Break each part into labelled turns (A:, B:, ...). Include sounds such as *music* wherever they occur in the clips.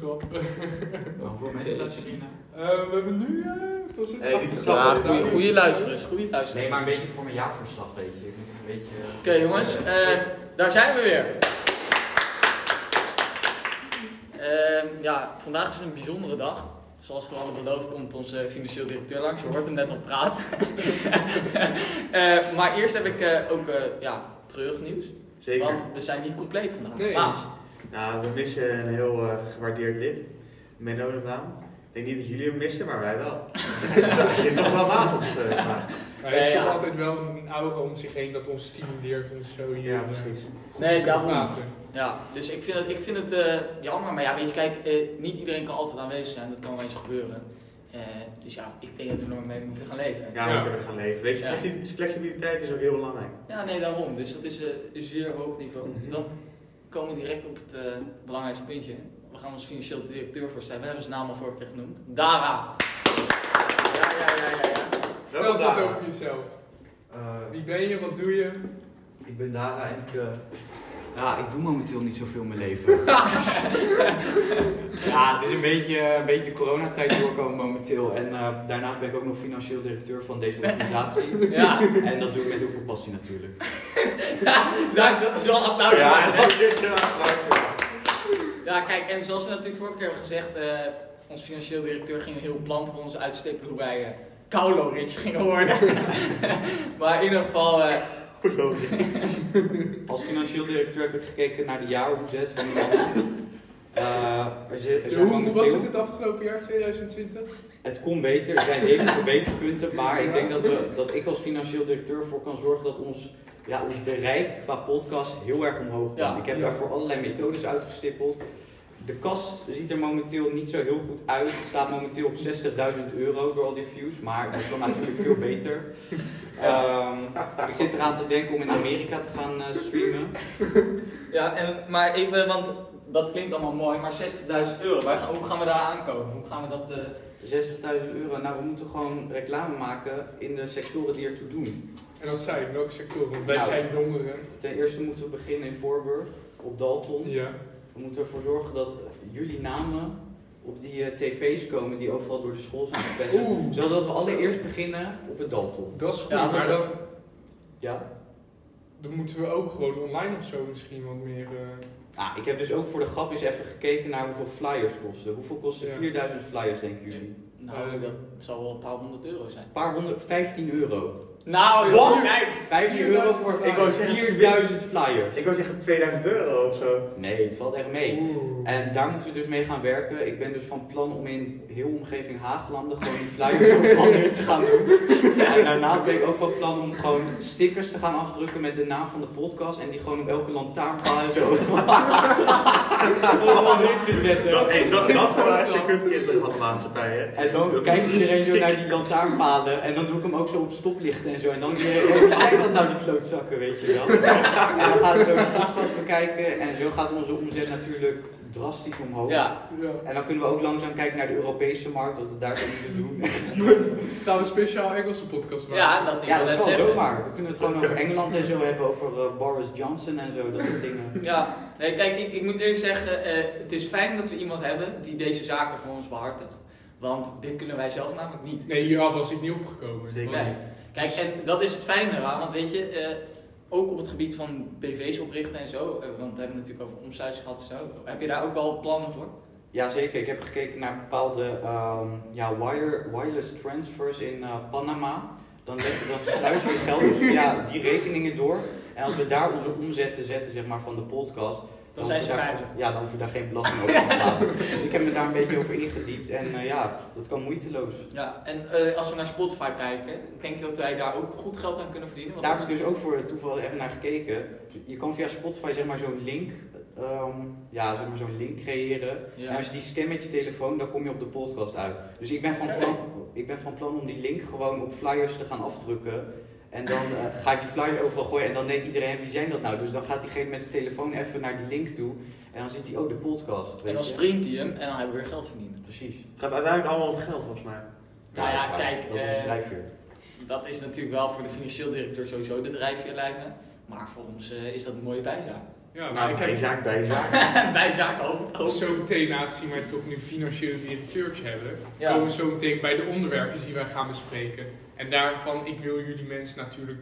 A: grap.
B: Hoeveel mensen luisteren hier?
A: Eh, we hebben nu, eh, wat was het?
C: Hey,
D: Ja, goede, goede luisterers.
B: Nee, maar een beetje voor mijn jaarverslag, weet je. Ik moet een beetje...
D: Oké jongens, eh, daar zijn we weer. Ehm, ja, vandaag is een bijzondere dag. Zoals we hadden beloofd komt onze financieel directeur langs. Je hoort hem net al praten. *laughs* Eh, maar eerst heb ik eh, ook eh, ja, treurig nieuws.
C: Zeker.
D: Want we zijn niet compleet vandaag.
A: Nee.
D: Baas.
C: Nou, we missen een heel eh, gewaardeerd lid. Menno de naam. Ik denk niet dat jullie hem missen, maar wij wel. *laughs* Hij zit toch wel baas op uh,
A: Hij heeft toch
D: ja.
A: altijd wel een aura om zich heen dat ons stimuleert om zo hier
C: Ja,
A: eh,
C: precies.
A: goed
D: Nee, daarom.
A: praten.
D: Ja, dus ik vind het, ik vind het eh, jammer. Maar ja, weet je, kijk, eh, niet iedereen kan altijd aanwezig zijn. Dat kan wel eens gebeuren. Eh, dus ja, ik denk dat we er maar mee moeten gaan leven.
C: Ja, we
A: Ja.
C: moeten er gaan leven. Weet je, flexibiliteit is ook heel belangrijk.
D: Ja, nee, daarom. Dus dat is eh, een zeer hoog niveau.
C: Mhm.
D: Dan komen we direct op het eh, belangrijkste puntje. We gaan onze financieel directeur voorstellen. We hebben zijn naam al vorige keer genoemd. Dara. Ja, ja, ja, ja. ja.
A: Vertel eens wat over jezelf.
B: Eh,
A: Wie ben je, wat doe je?
B: ik ben Dara en ik... ja, ik doe momenteel niet zoveel in mijn leven. *laughs* ja, het is een beetje, een beetje de coronatijd doorkomen momenteel. En eh, daarnaast ben ik ook nog financieel directeur van deze organisatie.
D: Ja,
B: En dat doe ik met heel veel passie natuurlijk. *laughs*
D: ja dat is wel een applaus
C: Ja,
D: waard,
C: dat is een applaus.
D: Ja, kijk, en zoals we natuurlijk vorige keer hebben gezegd, eh onze financieel directeur ging een heel plan voor ons uitstippelen hoe wij eh Kaulo rich gingen worden. *laughs* maar in ieder geval, *laughs*
B: Als financieel directeur heb ik gekeken naar de jaaromzet van de. Eh, er zit- er
A: Hoe, hoe was het het afgelopen jaar, 2020?
B: Het kon beter, er zijn zeker verbeterpunten, maar ik denk dat, we, dat ik als financieel directeur ervoor kan zorgen dat ons, ja, ons bereik qua podcast heel erg omhoog gaat.
D: Ja.
B: ik heb
A: Ja.
B: daarvoor allerlei methodes uitgestippeld. De kast ziet er momenteel niet zo heel goed uit. Het staat momenteel op 60.000 euro door al die views, maar dat kan natuurlijk veel beter. Ehm, ik zit eraan te denken om in Amerika te gaan eh, streamen.
D: ja, en, maar even, want dat klinkt allemaal mooi, maar 60.000 euro, waar, hoe gaan we daar aankomen? Hoe gaan we dat... eh,
B: 60.000 euro, nou we moeten gewoon reclame maken in de sectoren die ertoe doen.
A: En wat zijn, welke sectoren? Want wij
B: Nou.
A: zijn jongeren.
B: Ten eerste moeten we beginnen in Voorburg, op Dalton.
A: Ja.
B: We moeten ervoor zorgen dat jullie namen op die eh, tv's komen die overal door de school zijn.
A: Oeh.
B: Zodat we allereerst beginnen op het Dalton.
A: Dat is goed,
D: Ja,
A: maar dan,
B: Ja?
A: dan moeten we ook gewoon online of zo misschien wat meer... eh,
B: Nou, ik heb dus ook voor de grap eens even gekeken naar hoeveel flyers kosten. Hoeveel kosten
A: Ja.
B: 4000 flyers, denken jullie?
D: nou,
A: Eh,
D: dat zal wel een paar honderd euro zijn.
B: Een paar honderd, 15 euro.
D: Nou,
C: Wat?
D: joh, kijk.
B: 15 euro voor
C: Ik wou zeggen
B: 4000 flyers.
C: Ik wou zeggen 2000 euro of zo.
B: Nee, het valt echt mee.
A: Oeh.
B: En daar moeten we dus mee gaan werken. Ik ben dus van plan om in heel omgeving Haaglanden gewoon die flyers neer te gaan doen. *laughs* En daarnaast ben ik ook van plan om gewoon stickers te gaan afdrukken met de naam van de podcast. En die gewoon op elke lantaarnpaal en zo *laughs* neer te zetten.
C: Dat, hey, dat, dat echt kutkinderen van de maatschappij, hè?
B: En dan kijkt iedereen zo naar die lantaarnpalen. En dan doe ik hem ook zo op stoplichten en zo. En dan wat zijn dat nou die klootzakken, weet je wel. *laughs* En dan gaan we zo de podcast bekijken. En zo gaat onze omzet natuurlijk drastisch omhoog.
D: Ja,
A: Ja.
B: En dan kunnen we ook langzaam kijken naar de Europese markt, wat we daar kunnen doen. *laughs*
A: Gaan we een speciaal Engelse podcast maken?
D: ja dat ik
B: ja, dat kan
D: zeggen.
B: zomaar. We kunnen het gewoon over Engeland en zo hebben, over eh, Boris Johnson en zo, dat soort dingen.
D: Ja, nee, kijk, ik, ik moet eerlijk zeggen, eh, het is fijn dat we iemand hebben die deze zaken voor ons behartigt. Want dit kunnen wij zelf namelijk niet.
A: Nee, hier was ik niet opgekomen.
C: Zeker.
D: Nee. Kijk, en dat is het fijne eraan, want weet je, eh, ook op het gebied van BV's oprichten en zo, eh, want we hebben het natuurlijk over omsluiting gehad en zo, heb je daar ook al plannen voor?
B: Jazeker, ik heb gekeken naar bepaalde ehm, ja, wire, wireless transfers in eh, Panama. Dan, dan sluis je geld dus *laughs* via die rekeningen door. En als we daar onze omzetten zetten zeg maar, van de podcast,
D: Dan zijn ze veilig.
B: Ja, dan hoeven we daar geen belasting over te betalen. *laughs* dus ik heb me daar een beetje over ingediept en eh, ja, dat kan moeiteloos.
D: Ja, en eh, als we naar Spotify kijken, denk je dat wij daar ook goed geld aan kunnen verdienen? Want
B: Daar heb ik
D: is-
B: dus ook voor het toeval even naar gekeken. Je kan via Spotify zeg maar zo'n link, ehm, ja, zeg maar zo'n link creëren.
D: Ja.
B: En als je die scan met je telefoon, dan kom je op de podcast uit. Dus ik ben van plan, ik ben van plan om die link gewoon op flyers te gaan afdrukken. En dan eh, ga ik die flyer overal gooien en dan denkt iedereen, wie zijn dat nou? Dus dan gaat diegene met zijn telefoon even naar die link toe. En dan ziet hij, oh, de podcast.
D: En dan
B: je.
D: streamt hij hem en dan hebben we weer geld verdiend.
B: Precies.
C: Het gaat uiteindelijk allemaal om geld, volgens mij.
D: Nou ja,
B: waar.
D: kijk,
B: Dat is
D: eh,
B: een drijfveer.
D: Dat is natuurlijk wel voor de financieel directeur sowieso de drijfveer lijkt me. Maar voor ons eh, is dat een mooie bijzaak.
A: Ja,
C: Nou,
A: ik heb
C: bijzaak, bijzaak.
D: Bij zaken over
A: zo meteen, aangezien wij toch nu financiële directeurtje hebben,
D: Ja.
A: komen we zo meteen bij de onderwerpen die wij gaan bespreken. En daarvan, ik wil jullie mensen natuurlijk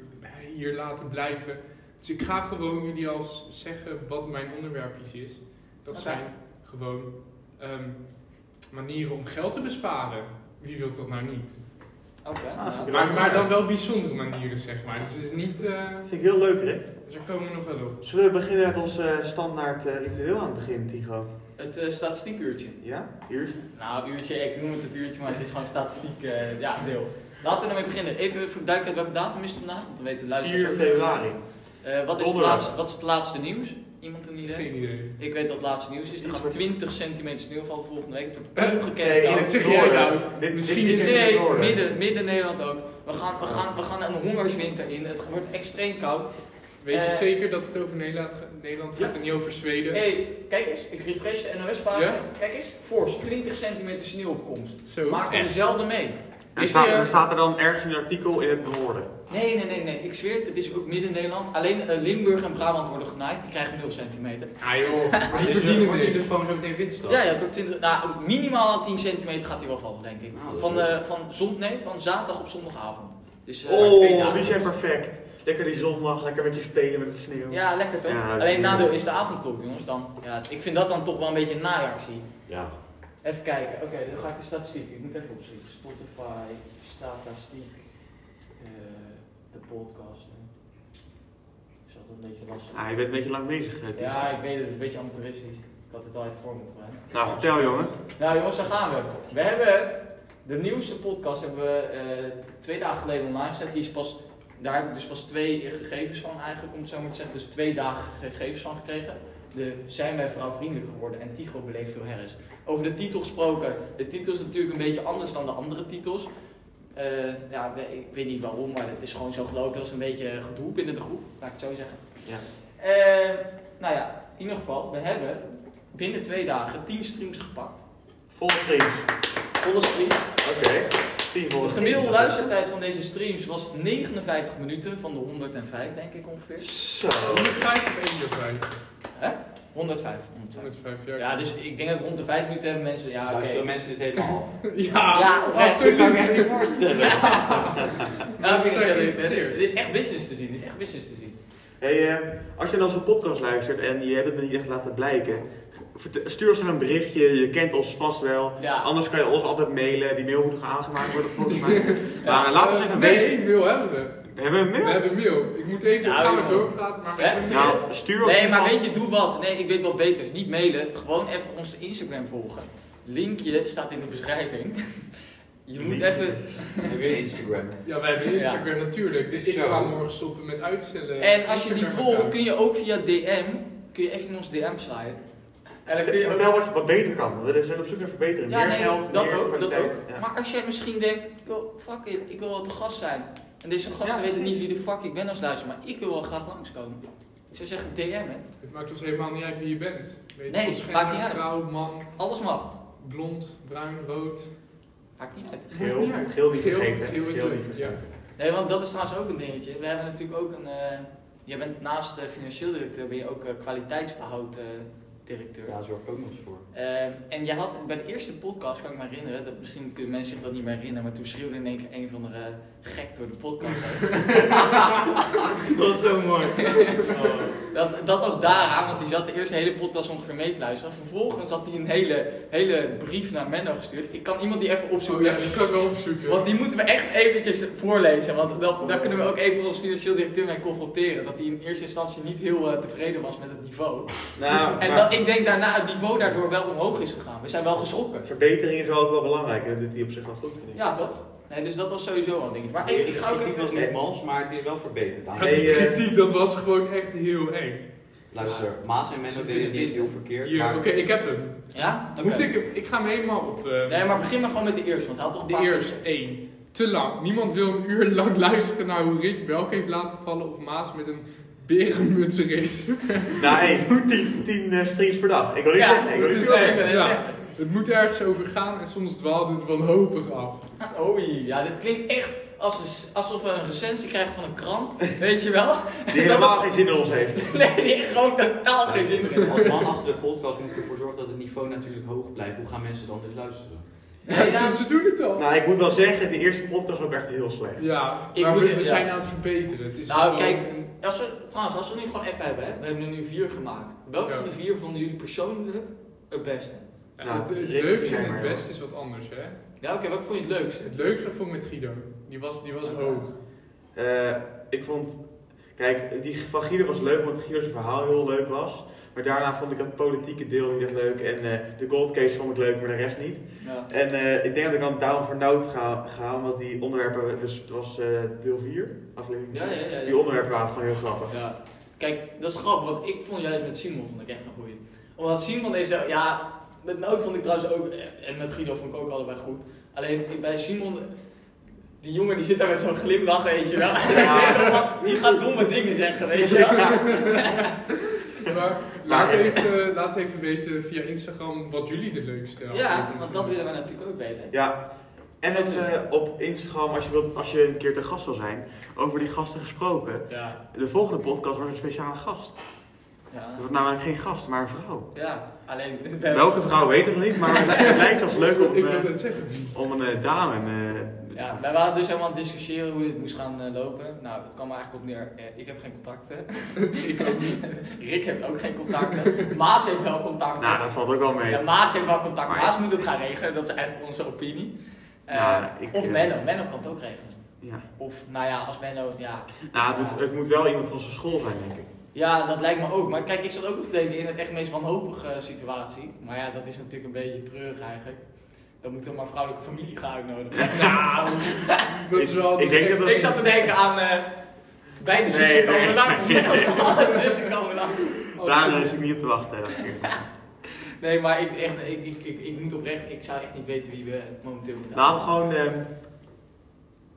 A: hier laten blijven. Dus ik ga gewoon jullie al zeggen wat mijn onderwerpjes is. Dat zijn gewoon ehm, manieren om geld te besparen. Wie wil dat nou niet?
D: Oké.
C: Ah,
A: Maar, maar dan wel bijzondere manieren, zeg maar. Dus het is niet... eh,
C: Vind ik heel leuk, Rick.
A: dus daar komen we nog wel op.
C: Zullen we beginnen met ons eh, standaard eh, ritueel aan het begin, Tigo?
D: Het eh, statistiekuurtje.
C: Ja? Uurtje?
D: Nou, uurtje, ik noem het het uurtje, maar het is gewoon statistiek eh, ja, deel. Laten we ermee beginnen. Even voor duiken welke datum is het vandaag? Want we weten luisteren.
C: 4 februari.
D: Eh, wat, is het laatste, wat is het laatste nieuws? Iemand een idee?
A: Geen idee.
D: Ik weet wat het laatste nieuws is. Er gaat
C: met-
D: 20 centimeter sneeuw vallen volgende week. Het wordt ongekend
C: Nee, het
A: zeg jij nou.
C: Dit,
A: Misschien
C: in het
D: Nee,
C: noorden.
D: midden, midden Nederland ook. We gaan, we, gaan, we gaan een hongerswinter in. Het wordt extreem koud.
A: Weet je
D: Eh,
A: zeker dat het over Nederland, Nederland gaat
D: Ja.
A: en niet over Zweden?
D: Hé, hey, kijk eens. Ik refresh de NOS-pagina.
A: Ja?
D: Kijk eens. Fors, 20 centimeter sneeuwopkomst.
A: Zo.
D: Maak er dezelfde mee.
C: Er
D: Is
C: staat,
D: die, eh,
C: er staat er dan ergens in een artikel in het noorden.
D: Nee, nee, nee, nee. Ik zweer het. Het is ook midden Nederland. Alleen eh, Limburg en Brabant worden genaaid. Die krijgen 0 centimeter.
A: Ah joh, *laughs*
B: Maar
A: die
B: dus,
A: verdienen
B: dus gewoon zo meteen wit straks?
D: Ja, ja, tot 20. Nou, minimaal 10 centimeter gaat hij wel vallen, denk ik.
B: Nou,
D: Van, eh, van, zon, nee, van zaterdag op zondagavond. Dus, eh,
B: twee
C: Oh, die zijn perfect. Lekker die zondag, lekker met je spelen met het sneeuw.
D: Ja, lekker?
C: Ja, is
D: Alleen nadeel is de avondklok, jongens. Dan, ja, ik vind dat dan toch wel een beetje een nareactie.
B: Ja.
D: Even kijken. Oké, dan ga ik de statistiek. Ik moet even opschieten. Spotify, statistiek, eh, de podcast. Het is altijd een beetje lastig.
C: Ah, je bent een beetje lang bezig, eh, Tigo.
D: Ja, ik weet het. Een beetje amateuristisch. Ik had het al even voor moeten.
C: Nou, vertel jongen.
D: Nou jongens, daar gaan we. We hebben de nieuwste podcast hebben we eh, twee dagen geleden online gezet. Die is pas, daar heb ik dus pas twee gegevens van eigenlijk, om het zo maar te zeggen. Dus twee dagen gegevens van gekregen. De Zijn wij vrouw vriendelijk geworden en Tigo beleeft veel herres. Over de titel gesproken. De titel is natuurlijk een beetje anders dan de andere titels. Eh, ja, ik weet niet waarom, maar het is gewoon zo gelopen. Dat is een beetje gedoe binnen de groep, laat ik het zo zeggen.
C: Ja.
D: Eh, nou ja, in ieder geval, we hebben binnen twee dagen 10 streams gepakt.
C: Volle streams.
D: Volle stream.
C: Oké. 10
D: De gemiddelde luistertijd van deze streams was 59 minuten van de 105, denk ik ongeveer.
C: Zo.
A: 105 of 105?
D: 105. 105.
A: 105, ja.
D: Ja, dus ik denk dat rond de 5 minuten hebben mensen. Ja, oké.
B: Mensen dit helemaal af? *laughs*
A: Ja,
D: Ja, oprecht.
B: Dat kan ik me echt niet voorstellen.
D: Ja, *laughs*
A: Dat is.
D: Het is echt business te zien. Het is echt business te zien.
C: Hey, eh, als je naar onze podcast luistert en je hebt het niet echt laten blijken, stuur ons een berichtje. Je kent ons vast wel.
D: Ja.
C: Anders kan je ons altijd mailen. Die mail moet nog aangemaakt worden volgens mij. *laughs* Maar laat ons even
A: Nee,
C: weten.
A: mail hebben we.
C: Hebben we een
A: We
C: mail?
A: hebben mail. Ik moet even,
D: Nou,
A: gaan we doorpraten, maar... We-
C: Nou, stuur
D: Nee, maar weet je, doe wat. Nee, ik weet wat beter is. Niet mailen, gewoon even onze Instagram volgen. Linkje staat in de beschrijving. *laughs* Je moet even.
B: Heb je Instagram?
A: Ja, wij hebben Instagram natuurlijk. Dus ik ga morgen stoppen met uitstellen.
D: En als je die volgt, kun je ook via DM, kun je even in ons DM sliden. En dan kun je ook-
C: Vertel wat, je- wat beter kan. We zijn op zoek naar verbetering.
D: Ja,
C: meer
D: nee,
C: geld,
D: dat
C: meer
D: ook, dat
C: kwaliteit.
D: ook.
C: Ja.
D: Maar als jij misschien denkt, fuck it, ik wil wel te gast zijn. En deze gasten
C: Ja,
D: weten niet wie de fuck ik ben als luister, maar ik wil wel graag langskomen. Ik zou zeggen, DM het.
A: Het maakt ons helemaal niet uit wie je bent. Weet
D: Nee,
A: je,
D: maakt niet uit.
A: vrouw, man,
D: Alles mag.
A: blond, bruin, rood.
D: Maakt niet uit.
C: Geel,
A: niet uit.
C: geel niet
A: Geel-
C: vergeten.
A: geel
C: niet vergeten.
D: Nee, want dat is trouwens ook een dingetje. We hebben natuurlijk ook een. eh jij bent naast financieel directeur, ben je ook eh, kwaliteitsbehoud eh, directeur.
B: Ja, zorg ik ook nog eens voor.
D: Ehm, en jij had bij de eerste podcast, kan ik me herinneren, dat, misschien kunnen mensen zich dat niet meer herinneren, maar toen schreeuwde in één keer een van de eh, gek door de podcast. *laughs* dat was zo mooi. Dat, dat was daaraan, want hij zat de eerste hele podcast ongeveer mee te luisteren. Vervolgens had hij een hele, hele brief naar Menno gestuurd. Ik kan iemand die even
A: Oh
D: opzoeken.
A: ja, dat kan ik wel opzoeken.
D: Want die moeten we echt eventjes voorlezen, want dan, daar kunnen we ook even ons financieel directeur mee confronteren. Dat hij in eerste instantie niet heel eh, tevreden was met het niveau.
C: Nou,
D: En
C: maar
D: dat, ik denk daarna het niveau daardoor wel omhoog is gegaan. We zijn wel geschrokken.
C: verbetering is ook wel belangrijk. En dat doet hij op zich wel goed. vind ik.
D: Ja, toch? Nee, dus dat was sowieso wel een ding. Maar ik, ik ga ook
B: kritiek was niet mals, maar het is wel verbeterd. Aan.
C: Nee, eh,
A: kritiek, dat was gewoon echt heel eng.
B: Luister, Maas en
D: Ze
B: deden het
D: kunnen
B: niet heel verkeerd.
A: Hier,
B: maar
A: oké, ik heb hem.
D: Ja? Oké.
A: Moet ik hem? Ik ga hem helemaal op. eh,
D: Nee, maar begin maar gewoon met de eerste, want hij had toch een
A: De
D: paar...
A: eerste, één. Te lang. Niemand wil een uur lang *laughs* luisteren naar hoe Rick Belk heeft laten vallen of Maas met een berenmuts reed.
C: Nou, hey, 10 10 eh, streams per dag. Ik wil niet
D: Ja,
C: zeggen. Ik wil
A: het
C: niet
A: is
C: zeggen.
A: echt-
D: net
A: ja. Het moet ergens over gaan en soms dwaalde het wanhopig af.
D: Oei, ja, dit klinkt echt als een- alsof we een recensie krijgen van een krant, weet je wel?
C: Die *laughs* helemaal geen zin in ons heeft. *laughs*
D: Nee, die gewoon totaal geen zin in.
B: Als man achter de podcast moet ik ervoor zorgen dat het niveau natuurlijk hoog blijft. Hoe gaan mensen dan dus luisteren?
A: Ja,
D: Ja,
A: ze, ze doen het al.
C: Nou, ik moet wel zeggen, die eerste podcast was ook echt heel slecht.
A: Ja,
D: Ik
A: maar
D: moet-
A: we, we
D: ja.
A: zijn aan het verbeteren. Het is
D: Nou,
A: gewoon
D: kijk, Als we, trouwens, als we nu gewoon even hebben, hè? we hebben er nu vier gemaakt. Welke
A: Ja.
D: van de vier vonden jullie persoonlijk het beste?
A: Ja,
C: Nou,
A: het, het leukste en het beste is wat anders, hè?
D: Ja, oké, welke vond je het leukste?
A: Het leukste vond ik met Guido. Die was, die was hoog.
C: Eh, ik vond, kijk, die van Guido was leuk, omdat Guido's verhaal heel leuk was. Maar daarna vond ik dat politieke deel niet echt leuk. En eh, de gold case vond ik leuk, maar de rest niet.
D: Ja.
C: En eh, ik denk dat ik dan daarom voor Nout ga, ga omdat die onderwerpen, dus het was eh, deel 4, aflevering
D: Ja,
C: 4.
D: ja, ja. ja.
C: Die onderwerpen waren gewoon heel grappig.
D: Ja. Kijk, dat is grappig, want ik vond juist met Simon vond ik echt een goeie. Omdat Simon is, zo- ja, met Noot vond ik trouwens ook, eh, en met Guido vond ik ook allebei goed. Alleen bij Simon, die jongen die zit daar met zo'n glimlach, weet je wel.
C: Ja. *laughs*
D: Die gaat domme dingen zeggen, weet je wel. *laughs*
A: Maar laat even, laat even weten via Instagram wat jullie de leukste
D: Ja, want dat willen wij natuurlijk ook weten.
C: Ja. En even eh, op Instagram, als je, wilt, als je een keer te gast wil zijn, over die gasten gesproken.
D: Ja.
C: De volgende podcast wordt een speciale gast.
D: Ja.
C: Het wordt namelijk geen gast, maar een vrouw.
D: Ja, alleen...
C: Welke vrouw weten we nog niet, maar het lijkt- ons *laughs* leuk om,
A: Ik
C: eh, om een eh, dame. eh,
D: Ja, wij waren dus helemaal aan het discussiëren hoe dit moest gaan lopen. Nou, het kwam eigenlijk op neer, ik heb geen contacten. *laughs*
A: ik ook niet.
D: Rick heeft ook geen contacten. Maas heeft wel contacten.
C: nou, dat valt ook wel mee.
D: Ja, Maas heeft wel contact.
C: Maar-
D: Maas moet het gaan regelen, dat is eigenlijk onze opinie.
C: Nou, ik,
D: of Menno, Menno kan het ook regelen.
C: Ja.
D: Of, nou ja, als Menno, ja.
C: Nou, het moet, het moet wel iemand van zijn school zijn, denk ik.
D: Ja, dat lijkt me ook. Maar kijk, ik zat ook nog te denken in het echt meest wanhopige situatie. Maar ja, dat is natuurlijk een beetje treurig eigenlijk. Dan moet er maar vrouwelijke familie gaan uitnodigen. *laughs*
A: Nou, *laughs* dat is wel...
C: Ik denk dat dat-
D: ik zat te denken aan eh beide zussen
C: Nee,
D: komen
C: nee.
D: langs. *laughs* Alle zussen komen langs.
C: Daar is ik niet op te wachten.
D: Nee, maar ik, echt, ik, ik, ik, ik moet oprecht, ik zou echt niet weten wie we momenteel moeten
C: Laten we gewoon. ehm,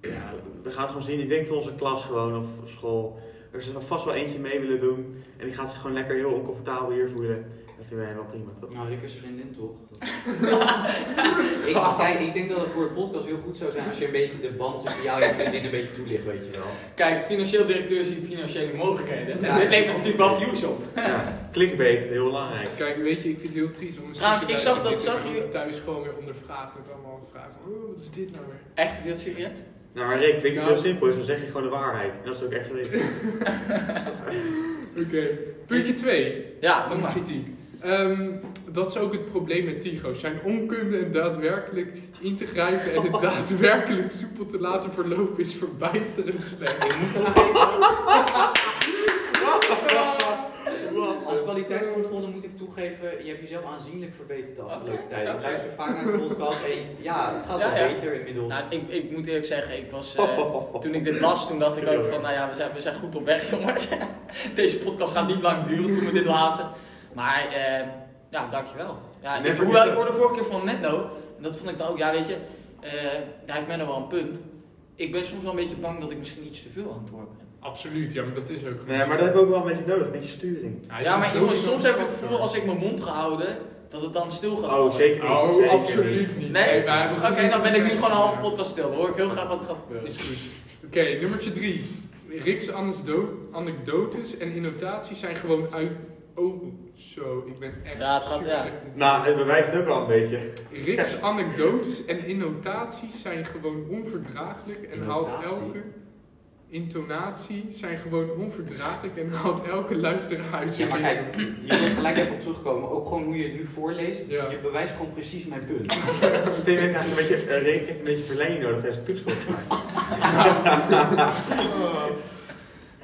C: ja, we gaan het gewoon zien. Ik denk voor onze klas gewoon of school. Er zal vast wel eentje mee willen doen. En die gaat zich gewoon lekker heel oncomfortabel hier voelen. Dat vinden wij helemaal prima, toch?
B: Nou, Rick is vriendin toch? *laughs* ik, kijk, ik denk dat het voor de podcast heel goed zou zijn als je een beetje de band tussen jou en je vriendin een beetje toelicht, weet je wel.
D: Kijk, financieel directeur ziet financiële mogelijkheden.
B: Ja.
D: Dit levert natuurlijk wel views op.
C: Ja, clickbait, heel belangrijk.
A: Kijk, weet je, ik vind het heel triest om een
D: Trouwens, ik zag dat-
A: ik
D: zag je-
A: thuis gewoon weer ondervraagd met allemaal vragen. Oh, wat is dit nou weer?
D: Echt, is dit serieus?
C: Nou, maar Rick, weet je
A: Nou.
C: heel simpel is? Dan zeg je gewoon de waarheid. En dat is ook echt weten. *laughs*
A: Oké, puntje 2
D: Ja,
A: van de kritiek. Ehm, dat is ook het probleem met Tigo's. Zijn onkunde en daadwerkelijk in te grijpen en het *laughs* daadwerkelijk soepel te laten verlopen is verbijsterend slecht. *laughs*
B: Als kwaliteitscontrole moet ik toegeven, je hebt jezelf aanzienlijk verbeterd de afgelopen tijd. Ik luister vaak naar de podcast en ja, het gaat wel beter inmiddels.
D: Nou, ik, ik moet eerlijk zeggen, ik was, eh, *laughs* toen ik dit las, toen dacht ik ook van, nou ja, we zijn, we zijn goed op weg *laughs* jongens. Deze podcast gaat niet lang duren toen we dit lazen. Maar, eh, ja, dankjewel. Ja, ik, hoewel, ik hoorde vorige keer van Netno, en dat vond ik dan ook, ja weet je, eh, daar heeft Menno wel een punt. Ik ben soms wel een beetje bang dat ik misschien iets te veel aan het horen ben.
A: Absoluut, ja, maar dat is ook
C: Nee, maar dat hebben we ook wel een beetje nodig. Een beetje sturing.
D: Ja, maar jongens, soms heb ik het gevoel als ik mijn mond ga houden, dat het dan stil gaat
C: Oh,
D: vallen.
C: zeker niet.
A: Oh,
C: zeker
A: absoluut niet.
D: Nee?
A: hebben
D: Oké, dan ben ik nu gewoon een halve podcast stil. Dan hoor ik heel graag wat er gaat gebeuren.
A: Is goed. Oké, nummertje 3. Rick's anekdo- anekdotes en innotaties zijn gewoon uit... Oh, zo, ik ben echt
D: Ja, het gaat- ja.
C: Nou, het bewijst het ook wel een beetje.
A: Rick's *laughs* anekdotes en innotaties zijn gewoon onverdraaglijk en haalt
B: Innotatie?
A: elke... Intonatie zijn gewoon onverdraaglijk en haalt elke luisteraar uit
B: Ja, maar kijk, je wil gelijk even op terugkomen. Ook gewoon hoe je het nu voorleest.
A: Ja.
B: Je bewijst gewoon precies mijn punt. *laughs*
C: Tim heeft een beetje, uh, Rick heeft een beetje verlenging nodig tijdens de toets volgens *laughs* mij.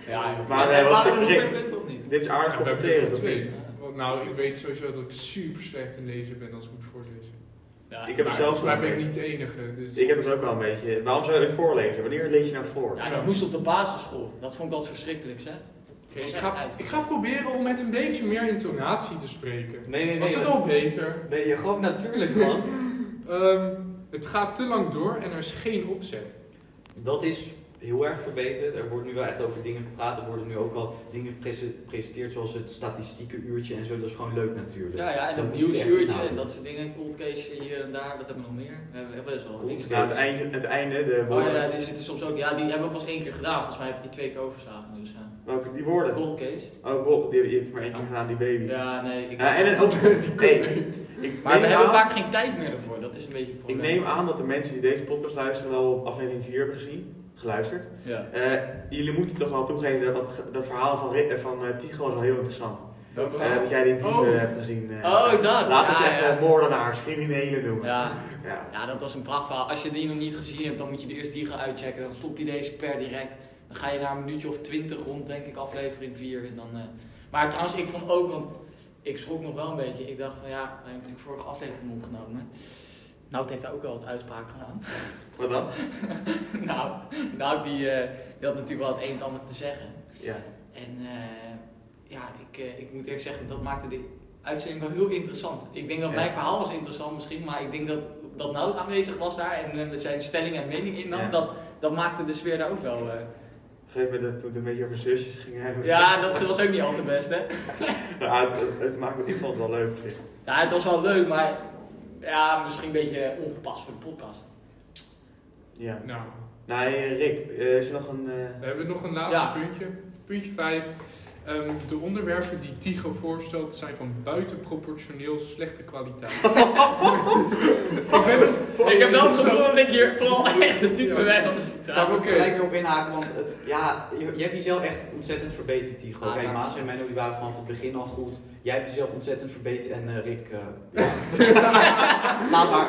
D: Ja,
C: Maar, eh, wat- Rick-
D: of niet?
C: Dit is aardig
A: Ja, er
C: niet?
A: Want nou, ik weet sowieso dat ik super slecht in lezen ben als ik moet voorlezen.
D: Ja,
C: Ik heb het
A: Maar
C: zelf
A: volgens mij ben
C: wel
A: ik
C: een
A: niet de enige. Dus...
C: Ik heb het ook wel een beetje. Waarom zou je het voorlezen? Wanneer lees je nou voor?
D: Ja, dat moest op de basisschool. Dat vond ik altijd verschrikkelijk, hè?
A: Ik, ga, ik ga proberen om met een beetje meer intonatie te spreken.
B: Nee, nee,
A: Was het al beter?
B: Nee, je gewoon natuurlijk was. *laughs*
A: Ehm, het gaat te lang door en er is geen opzet.
B: Dat is heel erg verbeterd. Er wordt nu wel echt over dingen gepraat. Er worden nu ook al dingen geprese- gepresenteerd zoals het statistieke uurtje en zo. Dat is gewoon leuk natuurlijk.
D: Ja, ja, en
B: je echt
D: nieuwsuurtje en dat soort dingen. Cold case hier en daar, wat hebben we nog meer? We hebben, best wel dingen.
C: Ja, het einde, het einde de
D: Oh ja, die zitten soms ook. Ja, die hebben we pas één keer gedaan. Volgens mij heb ik die twee keer overgeslagen. Dus ja.
C: Welke, die woorden.
D: Cold case.
C: Oh, die, die heb ik maar één keer gedaan, die baby.
D: Ja, nee. Ik
C: Ja, en het *laughs* ook, nee, ik
D: maar we hebben vaak geen tijd meer ervoor. Dat is een beetje het
C: Ik
D: probleem.
C: neem aan dat de mensen die deze podcast luisteren wel aflevering 4 hebben gezien, geluisterd.
D: Ja.
C: Eh, jullie moeten toch wel toegeven dat dat, dat verhaal van, eh, van eh, Tycho was wel heel interessant. Eh, dat jij die in Tycho
A: Oh.
C: hebt gezien. eh.
D: Oh, dat,
C: Laten we
D: ja,
C: zeggen
D: ja.
C: moordenaars, criminelen noemen.
D: Ja,
C: Ja.
D: ja, dat was een prachtverhaal. Als je die nog niet gezien hebt, dan moet je de eerst die gaan uitchecken. Dan stop je deze per direct. Dan ga je naar een minuutje of twintig rond, denk ik, aflevering 4. En dan, eh, Maar trouwens, ik vond ook, want ik schrok nog wel een beetje. Ik dacht van ja, hebben de vorige aflevering opgenomen. Nou, het heeft daar ook wel wat uitspraak gedaan.
C: Wat dan? *laughs*
D: nou, nou die, eh, die had natuurlijk wel het een en ander te zeggen.
C: Ja.
D: En eh, ja, ik, eh, ik moet eerlijk zeggen, dat maakte de uitzending wel heel interessant. Ik denk dat
C: Ja.
D: mijn verhaal was interessant misschien, maar ik denk dat, dat Nout aanwezig was daar en met zijn stelling en mening innam,
C: Ja.
D: dat, dat maakte de sfeer daar ook wel.
C: Op een gegeven moment, toen het een beetje over zusjes ging hebben.
D: Ja, dat was ook niet al te best, hè? *laughs*
C: Ja, het, het maakt me, ik vond het wel leuk.
D: Ja, het was wel leuk, maar ja, misschien een beetje ongepast voor de podcast.
C: Ja.
A: Nou,
C: Nou, hey, Rick, eh, is er nog een... eh,
A: we hebben nog een laatste
D: Ja.
A: puntje. Puntje 5. de onderwerpen die Tigo voorstelt zijn van buitenproportioneel slechte kwaliteit. *laughs* ik ben
D: Ik heb wel het gevoel dat ik hier vooral echt de type
A: Ja.
D: ben van de
B: Daar
D: situatie.
B: wil ik
A: Oké.
B: gelijk weer op inhaken, want het, ja, je, je hebt jezelf echt ontzettend verbeterd, Tigo.
D: Ah.
B: Maas en Menno die waren vanaf het begin al goed. Jij hebt jezelf ontzettend verbeterd en eh, Rick, eh, *laughs* ja. *laughs* Laat maar.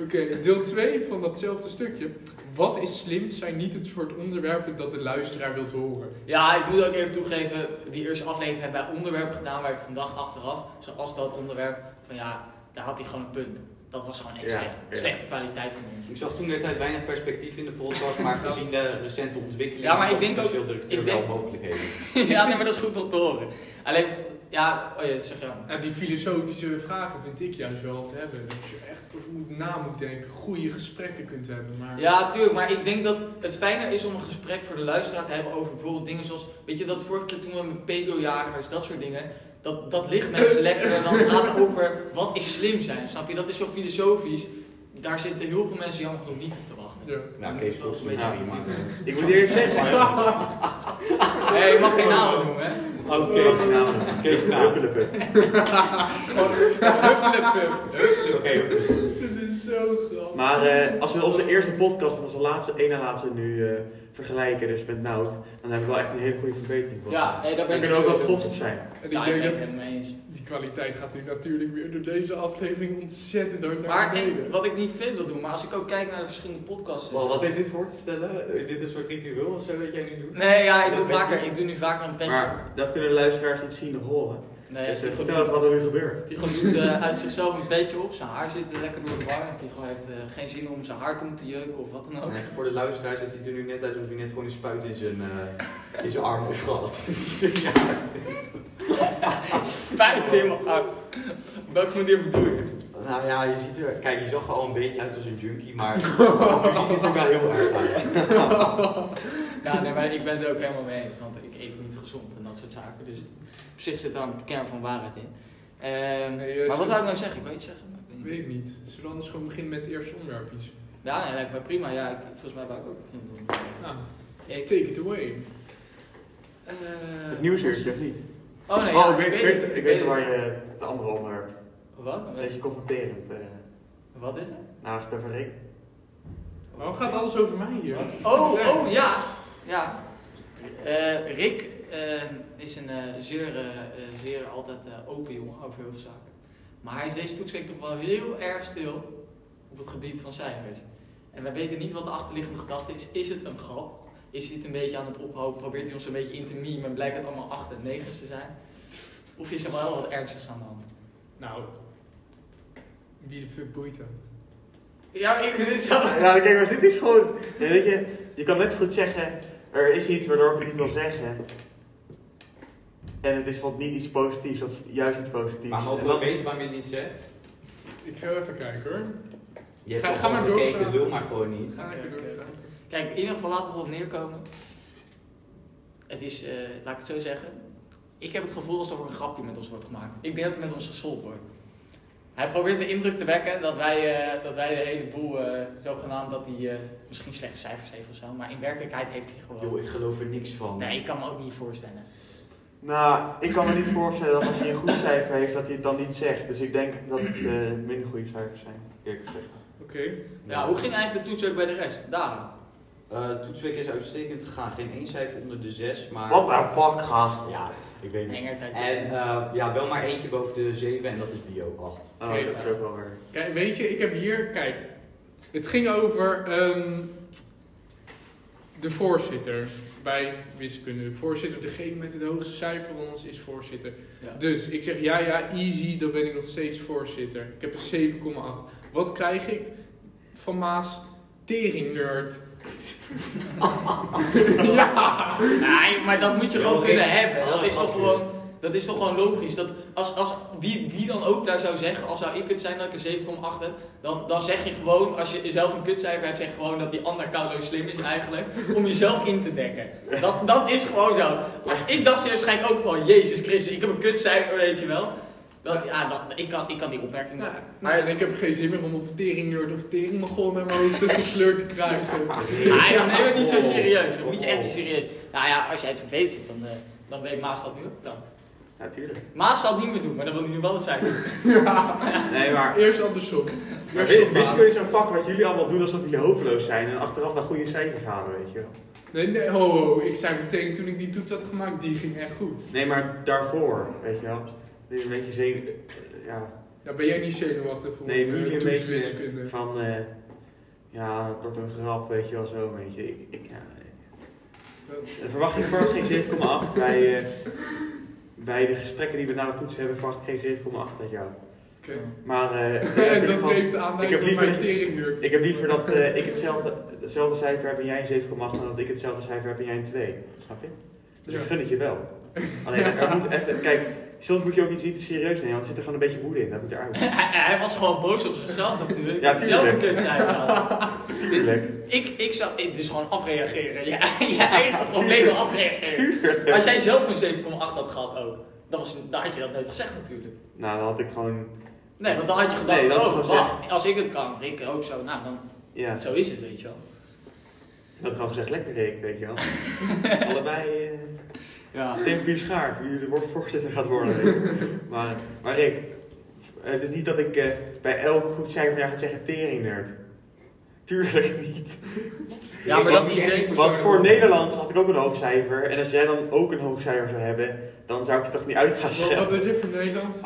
A: Oké, deel 2 van datzelfde stukje. Wat is slim zijn niet het soort onderwerpen dat de luisteraar wilt horen.
D: Ja, ik moet ook even toegeven, die eerste aflevering hebben wij onderwerp gedaan waar ik vandaag achteraf, zoals dat onderwerp, van ja, daar had hij gewoon een punt. Dat was gewoon echt
C: Ja,
D: slecht.
C: ja.
D: Slechte kwaliteit van ons.
B: Ik zag toen de tijd weinig perspectief in de podcast, maar gezien de recente ontwikkelingen
D: Ja, maar ik denk
B: de
D: ook- ik denk-
B: wel mogelijkheden. *laughs*
D: ja, nee, maar dat is goed om te horen. Alleen, ja, oh ja, zeg ja.
A: Ja, die filosofische vragen vind ik juist wel te hebben. Dat je echt moet na moet denken, goede gesprekken kunt hebben. Maar
D: Ja, tuurlijk, maar ik denk dat het fijner is om een gesprek voor de luisteraar te hebben over bijvoorbeeld dingen zoals, weet je, dat vorige keer toen we met pedojagers, dat soort dingen, dat, dat ligt mensen lekker en dan gaat het over wat is slim zijn, snap je? Dat is zo filosofisch, daar zitten heel veel mensen jammer genoeg niet op te wachten.
A: Ja.
B: Nou, Kees
D: een beetje prima.
C: ik moet eerst zeggen,
D: Nee, *laughs* je mag geen namen noemen, hè?
B: Oh, Kees, nou, Kees Knaap. *laughs*
C: Huppelepup.
B: Oké,
A: Dit is *laughs* zo grappig.
C: Maar eh, als we onze eerste podcast met onze laatste, één na laatste nu eh, vergelijken, dus met Nout, dan hebben we wel echt een hele goede verbetering. gehad.
D: Ja, nee, daar ben
C: Daar
D: ik
C: kunnen we ook wel trots op zijn.
A: En
D: Ja,
A: ik denk
D: ben
A: dat
D: het mee eens.
A: die kwaliteit gaat nu natuurlijk weer door deze aflevering ontzettend hard naar
D: Maar
A: beneden.
D: en, wat ik niet vind wil doen, maar als ik ook kijk naar de verschillende podcasts.
B: Wel, wat heeft dit voor te stellen? Is dit een soort ritueel of zo dat jij nu doet?
D: Nee, ja, ik doe, vaker, ik doe nu vaker een petje.
C: Maar dat kunnen de luisteraars niet zien of horen.
D: Nee,
C: dus vertel even wat er nu gebeurt.
D: Tigo doet eh, uit zichzelf een petje op, zijn haar zit lekker door de war. En Tigo heeft eh, geen zin om zijn haar te moeten jeuken of wat dan ook.
B: Nee, voor de luisteraars, het ziet er nu net uit alsof hij net gewoon een spuit in zijn, eh, in zijn arm heeft gehad. *laughs* ja.
D: Spijt in mijn arm. Op welke manier bedoel je?
B: Nou ja, je ziet er, kijk, je zag er al een beetje uit als een junkie, maar *laughs* je ziet het er wel heel erg uit.
D: Ja, nee, maar ik ben het er ook helemaal mee eens, want ik eet niet gezond en dat soort zaken. Dus op zich zit daar een kern van waarheid in. Ehm,
A: Nee, eh,
D: maar wat
A: zo-
D: zou ik nou zeggen? Ik wil iets zeggen. maar ik weet niet.
A: Weet ik niet. Zullen we anders gewoon beginnen met het eerste onderwerpje?
D: Ja, nee, lijkt me prima. Ja, ik, volgens mij wou ik ook beginnen.
A: Nou,
D: Ik,
A: take it away.
D: eh,
C: Het nieuwsuurtje of niet?
D: Oh nee,
C: oh,
D: ja,
C: ik weet, ik
D: het.
C: weet, ik weet waar je het andere onderwerp.
D: Wat?
C: Een beetje confronterend. eh
D: Wat is het?
C: nou, het over Rick.
A: Waarom gaat alles over mij hier?
D: Oh, oh ja. Ja. Eh, Rick is een eh, zeer, eh, eh, zeer altijd eh, open jongen over heel veel zaken. Maar hij is deze toetsweek toch wel heel erg stil op het gebied van cijfers. En wij weten niet wat de achterliggende gedachte is. Is het een grap? Is hij het een beetje aan het ophouden? Probeert hij ons een beetje in te memen en blijkt het allemaal 8 en 9 te zijn? Of is er wel wat ernstigs aan de hand?
A: Nou, wie de fuck boeit dat?
D: Ja, ik vind het zo.
C: Ja, kijk, maar dit is gewoon. ja, Weet je, je kan net zo goed zeggen: er is iets waardoor ik het niet wil zeggen. En het is wat niet iets positiefs of juist iets positiefs.
B: Maar mogen
C: En
B: we
C: dan-
B: weten waarom je het niet zegt?
A: Ik ga even kijken hoor.
B: Je hebt
A: Ga- ga maar
B: gewoon gekeken, maar gewoon niet.
A: Ga.
D: Kijk, in ieder geval laat het erop neerkomen. Het is, eh, laat ik het zo zeggen. Ik heb het gevoel alsof er een grapje met ons wordt gemaakt. Ik denk dat er met ons gesold wordt. Hij probeert de indruk te wekken dat wij, eh, dat wij de hele boel, eh, zogenaamd, dat hij eh, misschien slechte cijfers heeft of zo. Maar in werkelijkheid heeft hij gewoon.
B: Joh, ik geloof er niks van.
D: Nee, ik kan me ook niet voorstellen.
C: Nou, ik kan me niet voorstellen dat als hij een goed cijfer heeft, dat hij het dan niet zegt. Dus ik denk dat het eh, minder goede cijfers zijn, eerlijk gezegd.
A: Oké.
D: Ja, hoe ging eigenlijk de toets ook bij de rest? Daar.
B: Eh, toetsweek is uitstekend gegaan. Geen één cijfer onder de 6, maar...
C: Wat een fuck, gast.
B: Ja, ik weet niet. En eh, ja, wel maar eentje boven de 7 en dat is bio 8.
C: Oh,
A: Oké.
C: dat is ook wel waar.
A: Kijk, weet je, ik heb hier, kijk, het ging over ehm, de voorzitter bij wiskunde. De voorzitter, degene met het hoogste cijfer van ons is voorzitter.
D: Ja.
A: Dus ik zeg, ja, ja, easy, dan ben ik nog steeds voorzitter. Ik heb een 7,8. Wat krijg ik van Maas? Tering nerd. *laughs* ja!
D: Nee, maar dat moet je gewoon kunnen hebben. Dat is toch gewoon, dat is toch gewoon logisch. Dat als, als, wie, wie dan ook daar zou zeggen, als zou ik het zijn dat ik een 7,8 heb, dan, dan zeg je gewoon, als je zelf een kutcijfer hebt, zeg je gewoon dat die ander koude slim is eigenlijk, om jezelf in te dekken. Dat, dat is gewoon zo. Ik dacht waarschijnlijk ook gewoon, Jezus Christus, ik heb een kutcijfer, weet je wel. Dat, ja, dat, ik, kan, ik kan die opmerking
A: Nou, nou, en ik heb geen zin meer om of tering nerd of tering begon naar mijn hoofd gesleurd te krijgen. *laughs*
D: Ah, joh, neem het niet zo serieus. Dat moet je echt niet serieus. Nou ja, als jij het vervelend vindt, dan, eh, dan weet Maas dat nu ook dan.
C: Ja, tuurlijk.
D: Maas zal het niet meer doen, maar dan wil hij nu wel het *laughs* cijfer.
C: Nee, maar...
A: Eerst andersom.
C: Maar
A: Eerst
C: wist
A: Maas.
C: je niet zo'n vak wat jullie allemaal doen alsof jullie hopeloos zijn en achteraf naar goede cijfers halen, weet je wel?
A: Nee, nee, ho, ho. Ik zei meteen toen ik die toets had gemaakt, die ging echt goed.
C: Nee, maar daarvoor, weet je wel? Dit is een beetje zenuw... Ja,
A: Ja, ben jij niet zenuwachtig voor
C: Nee,
A: de
C: nu een beetje-
A: wiskunde?
C: van... eh ja, het wordt een grap, weet je wel, zo een beetje. Ik, ik, ja, de verwachting verwacht geen 7,8. Bij, eh, bij de gesprekken die we na de toets hebben, verwacht ik geen 7,8 uit jou.
A: Oké.
C: Maar *laughs*
A: En
C: vind
A: dat
C: ik
A: geeft
C: ik
A: aanleiding
C: heb liever dat- ik heb liever dat eh, ik hetzelfde, hetzelfde cijfer heb en jij een 7,8 dan dat ik hetzelfde cijfer heb en jij een 2. Snap je? Dus
A: Ja.
C: ik gun het je wel. *laughs* Alleen er moet even, kijk, soms moet je ook iets niet te serieus nemen, want er zit er gewoon een beetje woede in. Dat moet eruit. *laughs*
D: hij, hij was gewoon boos op zichzelf natuurlijk.
C: Ja,
D: Zelf een
C: tuurlijk.
D: kutcijfer had.
C: Tuurlijk.
D: Ik, ik zou, ik, dus gewoon afreageren. Ja, je eigen probleem afreageren. Als jij zelf een 7,8 had gehad ook, dan, was, dan had je dat nooit gezegd natuurlijk.
C: Nou, dan had ik gewoon,
D: Nee, want dan had je gedacht,
C: Nee, dat
D: oh, wacht, als ik het kan, Rick ook zo. Nou, dan,
C: ja,
D: zo is het, weet je wel.
C: ik had gewoon gezegd, lekker Rick, weet je wel. *laughs* Allebei, eh,
D: Ja.
C: stem Pier Schaar, voor jullie de voorzitter gaat worden. je. *laughs* maar, maar Rick, het is niet dat ik eh, bij elk goed cijfer van jou ga zeggen tering nerd. Tuurlijk niet.
D: Ja, maar dat
B: Ik-
D: is
B: ik-
C: Want voor. Nederlands had ik ook een hoog cijfer. En als jij dan ook een hoog cijfer zou hebben, dan zou ik je toch niet uit gaan
A: Wat wat
C: schelden.
A: is dit voor Nederland?
C: 8,3.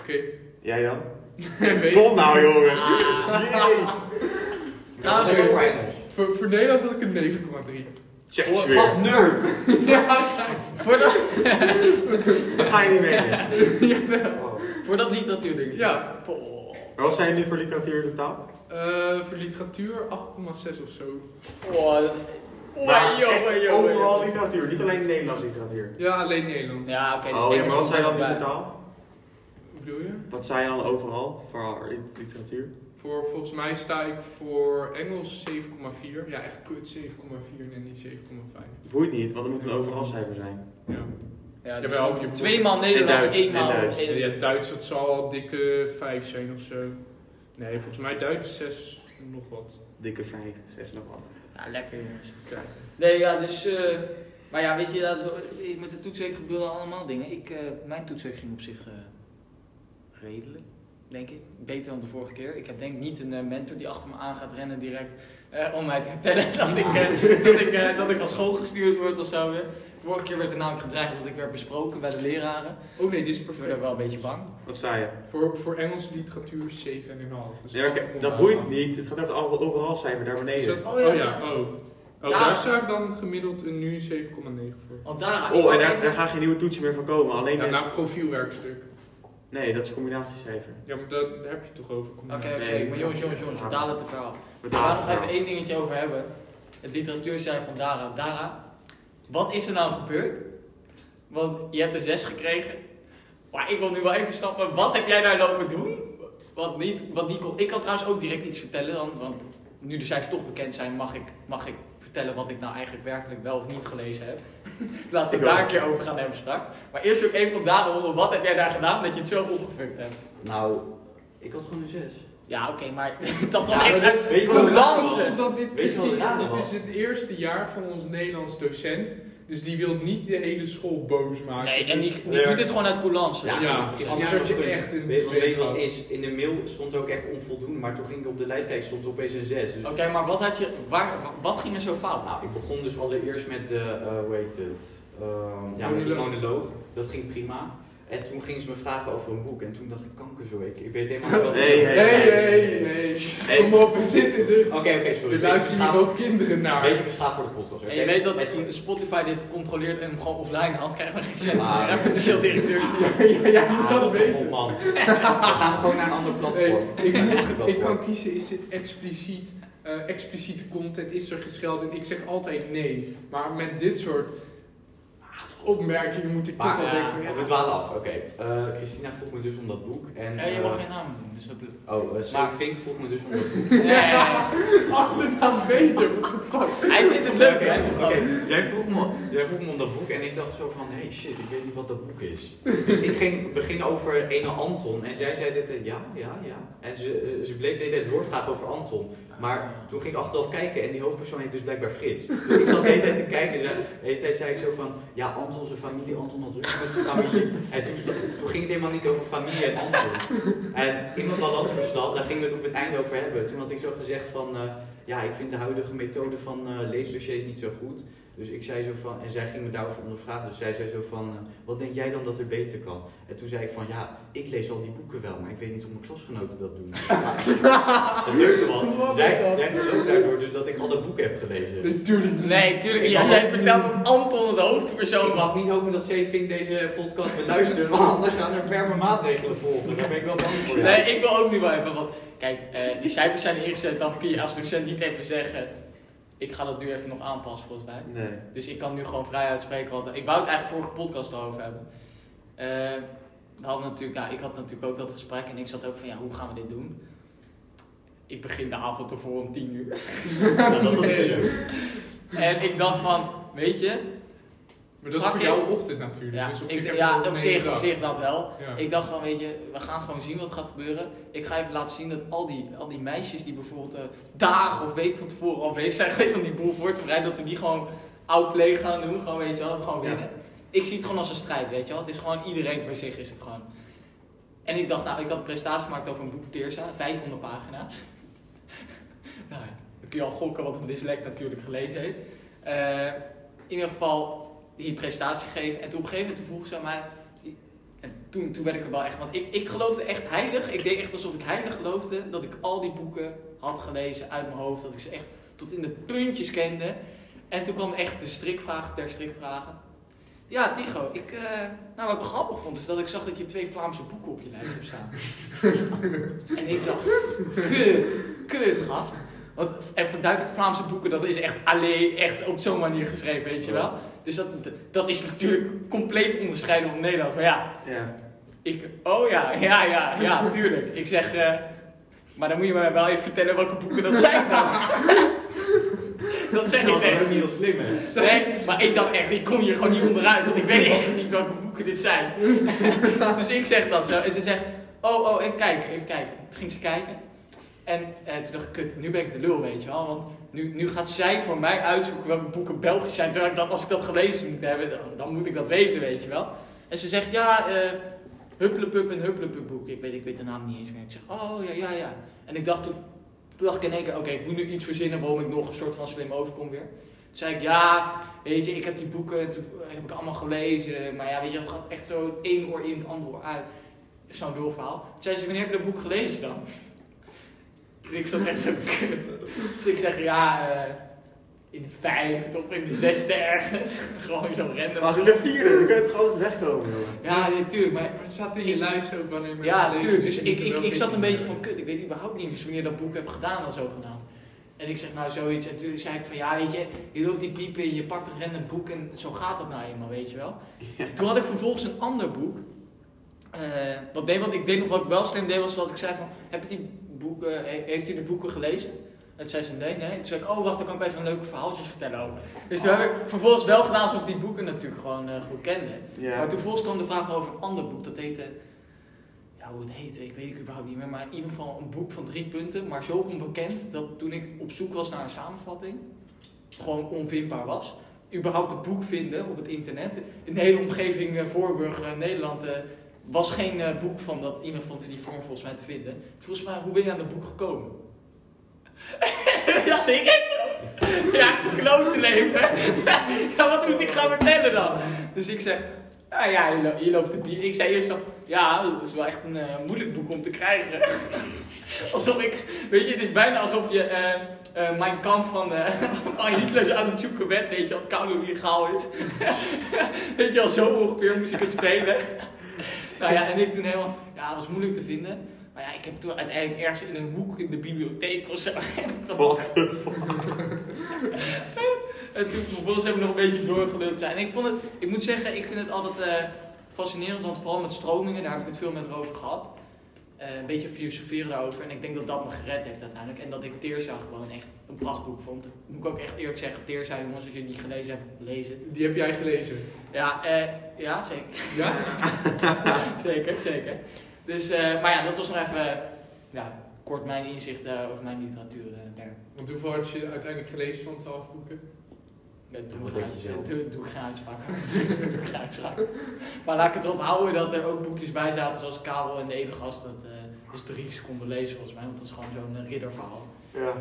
A: Oké.
C: Jij dan? *laughs*
A: Weet-
C: Kom nou, jongen.
D: Ah.
C: Jee.
B: Voor.
A: Voor, voor Nederland had ik een 9,3.
C: Eens weer.
B: Nerd. *laughs*
A: Ja,
D: voordat, *laughs*
C: Dat ga je niet meenemen. *laughs*
A: jawel.
D: voor dat literatuurdingetje.
A: Ja.
D: Oh.
C: Maar wat zijn jullie voor literatuur in totaal?
A: Eh, voor literatuur 8,6 of zo.
D: Oh, dat-
C: Maar
D: oh, joh,
C: echt
D: joh, joh,
C: overal literatuur, niet alleen Nederlands literatuur.
A: Ja, alleen Nederlands.
D: Ja, oké. dus
C: Oh ja, maar wat zijn dan in totaal?
A: Hoe bedoel je?
C: Wat zijn dan overal voor literatuur?
A: Voor, volgens mij sta ik voor Engels 7,4. Ja, echt kut 7,4 en niet 7,5.
C: Boeit niet, want er moet een overal cijfer zijn.
A: Ja.
D: Ja, dus
A: je-
D: twee maal Nederlands,
C: Duits,
D: één maal...
C: en Duits.
A: Ja, Duits, dat zal al dikke 5 zijn of zo. Nee, volgens mij Duits 6 nog wat.
C: Dikke 5, 6 nog wat.
D: Ja, lekker jongens. Nee, ja, dus... eh, maar ja, weet je, dat, met de toetsweek gebeuren allemaal dingen. Ik, eh, mijn toetsweek ging op zich eh, redelijk, denk ik. Beter dan de vorige keer. Ik heb denk ik niet een eh, mentor die achter me aan gaat rennen direct... eh, om mij te vertellen *laughs* dat ik, eh, dat, ik, eh, dat ik van school gestuurd word of zo. hè. Vorige keer werd er namelijk gedreigd dat ik werd besproken bij de leraren.
A: Oh nee, dit is
D: Ik werd er
A: perfect.
D: wel een beetje bang.
C: Wat zei je?
A: Voor, voor Engelse literatuur 7,5. Dus
C: Nee,
A: komt
C: dat boeit niet. Het gaat over het over- overal cijfer daar beneden.
A: dat-
D: Oh
A: oh
D: ja,
A: oh. Oh,
D: Ja.
A: daar zou ik dan gemiddeld een nu 7,9 voor.
D: Want daar...
C: Oh, en daar, daar gaan geen nieuwe toetsen meer van komen. Alleen
A: Ja, profielwerkstuk.
C: Nee, dat is combinatiecijfer.
A: Ja, maar daar, daar heb je toch over.
D: Oké,
A: combinatie.
D: oké, maar jongens, jongens, jongens, we dalen te ver af.
C: We
D: gaan nog even één dingetje over hebben. Het literatuurcijfer van Dara. Dara, wat is er nou gebeurd? Want je hebt een 6 gekregen. Maar ik wil nu wel even snappen, wat heb jij nou lopen doen? Wat niet, wat niet kon. Ik kan trouwens ook direct iets vertellen dan, want nu de cijfers toch bekend zijn, mag ik, mag ik vertellen wat ik nou eigenlijk werkelijk wel of niet gelezen heb. *laughs* Laten we
C: Ik
D: daar een keer over gaan hebben straks. Maar eerst ook even daarom horen, wat heb jij daar gedaan dat je het zo opgefukt hebt?
B: Nou, ik had gewoon een 6.
D: Ja, oké, maar *laughs* dat was
B: Ja,
D: echt een
B: weet je.
A: Dat dit, is dit is het eerste jaar van ons Nederlands docent. Dus die wil niet de hele school boos maken.
D: Nee, en die,
A: Dus-
D: die doet dit gewoon uit coulance.
A: Ja, ja,
B: is
A: anders had je echt een
B: Weet, wat is? In de mail stond er ook echt onvoldoende, maar toen ging ik op de lijst kijken, stond er opeens een 6. Dus
D: Oké, maar wat, had je, waar, wat ging er zo fout?
B: Nou, ik begon dus allereerst met de, eh hoe heet het? Ehm, ja, met de
A: monoloog.
B: Dat ging prima. En toen gingen ze me vragen over een boek. En toen dacht ik, kanker zo. Ik, ik weet helemaal niet wat
C: Nee, nee,
A: hé, hé.
C: Hey.
A: Kom op, we zitten er.
B: Oké, oké, sorry.
A: Er luisteren hier ook kinderen
B: Een
A: naar.
B: beetje beschaafd voor de podcast.
D: En je weet dat
B: En toen,
D: Spotify dit controleert en hem gewoon offline had, krijgen we geen cent
B: Ah.
D: meer. De directeur.
A: Ja, ja, jij moet
B: Ah,
A: dat weten.
B: man. *laughs* Dan gaan we gewoon naar een ander
A: Nee,
B: platform. *laughs*
A: ik, kan kiezen, is dit expliciet, eh, expliciete content, is er gescheld en ik zeg altijd nee. Maar met dit soort opmerkingen moet ik toch
B: Maar,
A: wel van ja,
B: We dwalen af, oké. Eh, Christina vroeg me dus om dat boek. En,
D: Ja, je mag
B: eh,
D: geen naam doen. Dus dat
B: Oh, uh,
D: Maar-
B: Fink vroeg me dus om dat boek.
D: nee, nee,
A: achternaam weten, what the fuck.
D: Hij vindt het leuk, hè?
B: Oké, zij, vroeg me, zij vroeg me om dat boek en ik dacht zo van, hey shit, ik weet niet wat dat boek is. Dus ik ging beginnen over ene Anton en zij zei dit, ja, ja, ja. En ze, ze bleef de hele tijd doorvragen over Anton. Maar toen ging ik achteraf kijken en die hoofdpersoon heet dus blijkbaar Frits. Dus ik zat de hele tijd te kijken en de hele tijd zei ik zo van, ja, Anton zijn familie, Anton had ruzie met zijn familie. En toen, toen ging het helemaal niet over familie en Anton. En in mijn balansverslag, daar gingen we het op het einde over hebben. Toen had ik zo gezegd van, eh, ja, ik vind de huidige methode van eh, leesdossiers niet zo goed. Dus ik zei zo van, en zij ging me daarover ondervragen. Dus zij zei zo van, eh, wat denk jij dan dat er beter kan? En toen zei ik van, ja, ik lees al die boeken wel, maar ik weet niet hoe mijn klasgenoten dat doen. *laughs* Het leuke was, zij, zij gelooft daardoor dus dat ik al de boeken heb gelezen.
A: Natuurlijk niet.
D: Nee, tuurlijk niet.
B: Mag-
D: jij vertelt dat Anton de hoofdpersoon
B: Ik mag niet hopen dat Vink deze podcast beluistert, want anders gaan ze ferme maatregelen volgen. Daar ben ik wel bang voor. ja.
D: Nee, ik wil ook niet wel even. Want kijk, eh, die cijfers zijn ingezet. Dan kun je als docent niet even zeggen. Ik ga dat nu even nog aanpassen volgens mij.
C: Nee.
D: Dus ik kan nu gewoon vrij uitspreken. Want ik wou het eigenlijk vorige podcast erover hebben. Eh, we hadden natuurlijk, ja, ik had natuurlijk ook dat gesprek. En ik zat ook van ja, hoe gaan we dit doen? Ik begin de avond ervoor om 10 uur.
B: Ja, *laughs* dat.
D: En ik dacht van, weet je,
A: Maar dat is voor jouw ochtend natuurlijk.
D: ja,
A: dus op
D: ik,
A: zich
D: ja op, zich, op
A: dag.
D: zich dat wel.
A: Ja.
D: Ik dacht van, weet je, we gaan gewoon zien wat gaat gebeuren. Ik ga even laten zien dat al die, al die meisjes die bijvoorbeeld eh, dagen of weken van tevoren al bezig zijn *laughs* geweest om die boel voor te bereiden, dat we die gewoon outplay gaan doen. Gewoon, weet je wel, gewoon
C: Ja.
D: winnen. Ik zie het gewoon als een strijd, weet je wel. Het is gewoon iedereen voor zich is het gewoon. En ik dacht, nou, ik had een presentatie gemaakt over een boek Teersa, 500 pagina's. *laughs* nou ja, dan kun je al gokken wat een dyslect natuurlijk gelezen heeft. Eh, in ieder geval die presentatie gegeven. En toen op een gegeven moment vroeg ze aan mij. En toen, toen werd ik er wel echt. Want ik, ik geloofde echt heilig. Ik deed echt alsof ik heilig geloofde. Dat ik al die boeken had gelezen uit mijn hoofd. Dat ik ze echt tot in de puntjes kende. En toen kwam echt de strikvraag ter strikvragen. Ja, Tigo, ik, eh, nou, wat ik grappig vond, is dat ik zag dat je twee Vlaamse boeken op je lijst hebt staan. *laughs* en ik dacht, kut, kut, gast. Want even duidelijk, Vlaamse boeken, dat is echt alleen echt op zo'n manier geschreven, weet je wel. Dus dat, dat is natuurlijk compleet onderscheiden van Nederland. Maar ja,
C: Ja.
D: ik, oh ja, ja, ja, ja, tuurlijk. Ik zeg, eh, maar dan moet je me wel even vertellen welke boeken dat zijn dan. *laughs* dat zeg
B: Dat
D: ik
B: is
D: tegen
B: ook niet heel slim, hè?
D: Nee, maar ik dacht echt, ik kom hier gewoon niet onderuit, want ik weet echt niet welke boeken dit zijn. *laughs* dus ik zeg dat zo. En ze zegt, oh, oh, even kijken, even kijken. Toen ging ze kijken. En eh, toen dacht ik, kut, nu ben ik de lul, weet je wel. Want nu, nu gaat zij voor mij uitzoeken welke boeken Belgisch zijn. Terwijl ik dat, als ik dat gelezen moet hebben, dan, dan moet ik dat weten, weet je wel. En ze zegt, ja, eh Hupplepup en Hupplepup boek. Ik weet, ik weet de naam niet eens meer. Ik zeg, oh, ja, ja, ja. En ik dacht toen, dacht ik in één keer, oké, ik moet nu iets verzinnen waarom ik nog een soort van slim overkom weer. Toen zei ik, ja, weet je, ik heb die boeken, heb ik allemaal gelezen. Maar ja, weet je, het gaat echt zo één oor in, het andere oor uit. Zo'n doorverhaal. Toen zei ze, wanneer heb je dat boek gelezen dan? En ik zat echt zo kut. Dus ik zeg, ja, eh, in de vijfde of in de zesde ergens. *laughs* Gewoon zo random.
C: Als in de vierde, dan kun je het gewoon wegkomen.
D: Ja, natuurlijk, maar
A: Maar het staat in je lijst ook wanneer je
D: ja, natuurlijk. Dus ik, ik, ik zat een
A: in-
D: beetje van, kut, ik weet überhaupt niet eens wanneer dat boek heb gedaan of zo gedaan. En ik zeg nou zoiets, en toen zei ik van, ja weet je, je loopt die piepen en je pakt een random boek en zo gaat het nou eenmaal, weet je wel. Toen had ik vervolgens een ander boek. Eh, wat deed, want ik deed nog wat ik wel slim deed, was dat ik zei van, heb je die boeken, he- heeft u de boeken gelezen? En toen zei ze nee, nee. En toen zei ik, oh wacht, dan kan ik even leuke verhaaltjes vertellen over. Dus toen heb ik vervolgens wel gedaan alsof ik die boeken natuurlijk gewoon eh, goed kende. Maar toen vervolgens kwam de vraag over een ander boek. Dat heette, ja hoe het heette, ik weet het überhaupt niet meer. Maar in ieder geval een boek van drie punten. Maar zo onbekend dat toen ik op zoek was naar een samenvatting, gewoon onvindbaar was. Überhaupt een boek vinden op het internet. In de hele omgeving eh, Voorburg, eh, Nederland, was geen eh, boek van dat, iemand van die vorm volgens mij te vinden. Toen volgens mij, hoe ben je aan dat boek gekomen? *laughs* ja, ik Ja, klote leven. *laughs* ja, wat moet ik gaan vertellen dan? Dus ik zeg, nou ja, je, je loopt de bier. Ik zei eerst zo, ja, dat is wel echt een eh, moeilijk boek om te krijgen. *laughs* alsof ik, weet je, het is bijna alsof je eh mijn kamp van, van Hitler aan het zoeken bent, weet je, wat koude illegaal is. weet je wel, zo ongeveer moest ik het spelen. Nou ja, en ik toen helemaal, ja, het was moeilijk te vinden. Maar ja, ik heb toen uiteindelijk ergens in een hoek in de bibliotheek of zo. dat *laughs*
C: What the *laughs* fuck?
D: en toen vervolgens hebben we nog een beetje doorgeluld zijn. En ik vond het, ik moet zeggen, ik vind het altijd eh, fascinerend, want vooral met stromingen, daar heb ik het veel met over gehad. Eh, een beetje filosoferen daarover. En ik denk dat dat me gered heeft uiteindelijk. En dat ik Teersa gewoon echt een prachtboek vond. Moet ik ook echt eerlijk zeggen, Teersa jongens, als je niet gelezen hebt, lezen.
A: Die heb jij gelezen.
D: Ja, eh, ja zeker.
A: Ja? *laughs*
D: zeker, zeker. Dus, eh, maar ja, dat was nog even, ja, kort mijn inzicht over mijn literatuur daar.
A: Want hoeveel had je uiteindelijk gelezen van 12 boeken?
C: Je
D: uitspraak. doe ik geen uitspraak. Maar laat ik het erop houden dat er ook boekjes bij zaten zoals Karel en de Edelgast. Dat eh, is drie seconden lezen volgens mij, want dat is gewoon zo'n eh, ridderverhaal.
C: Ja.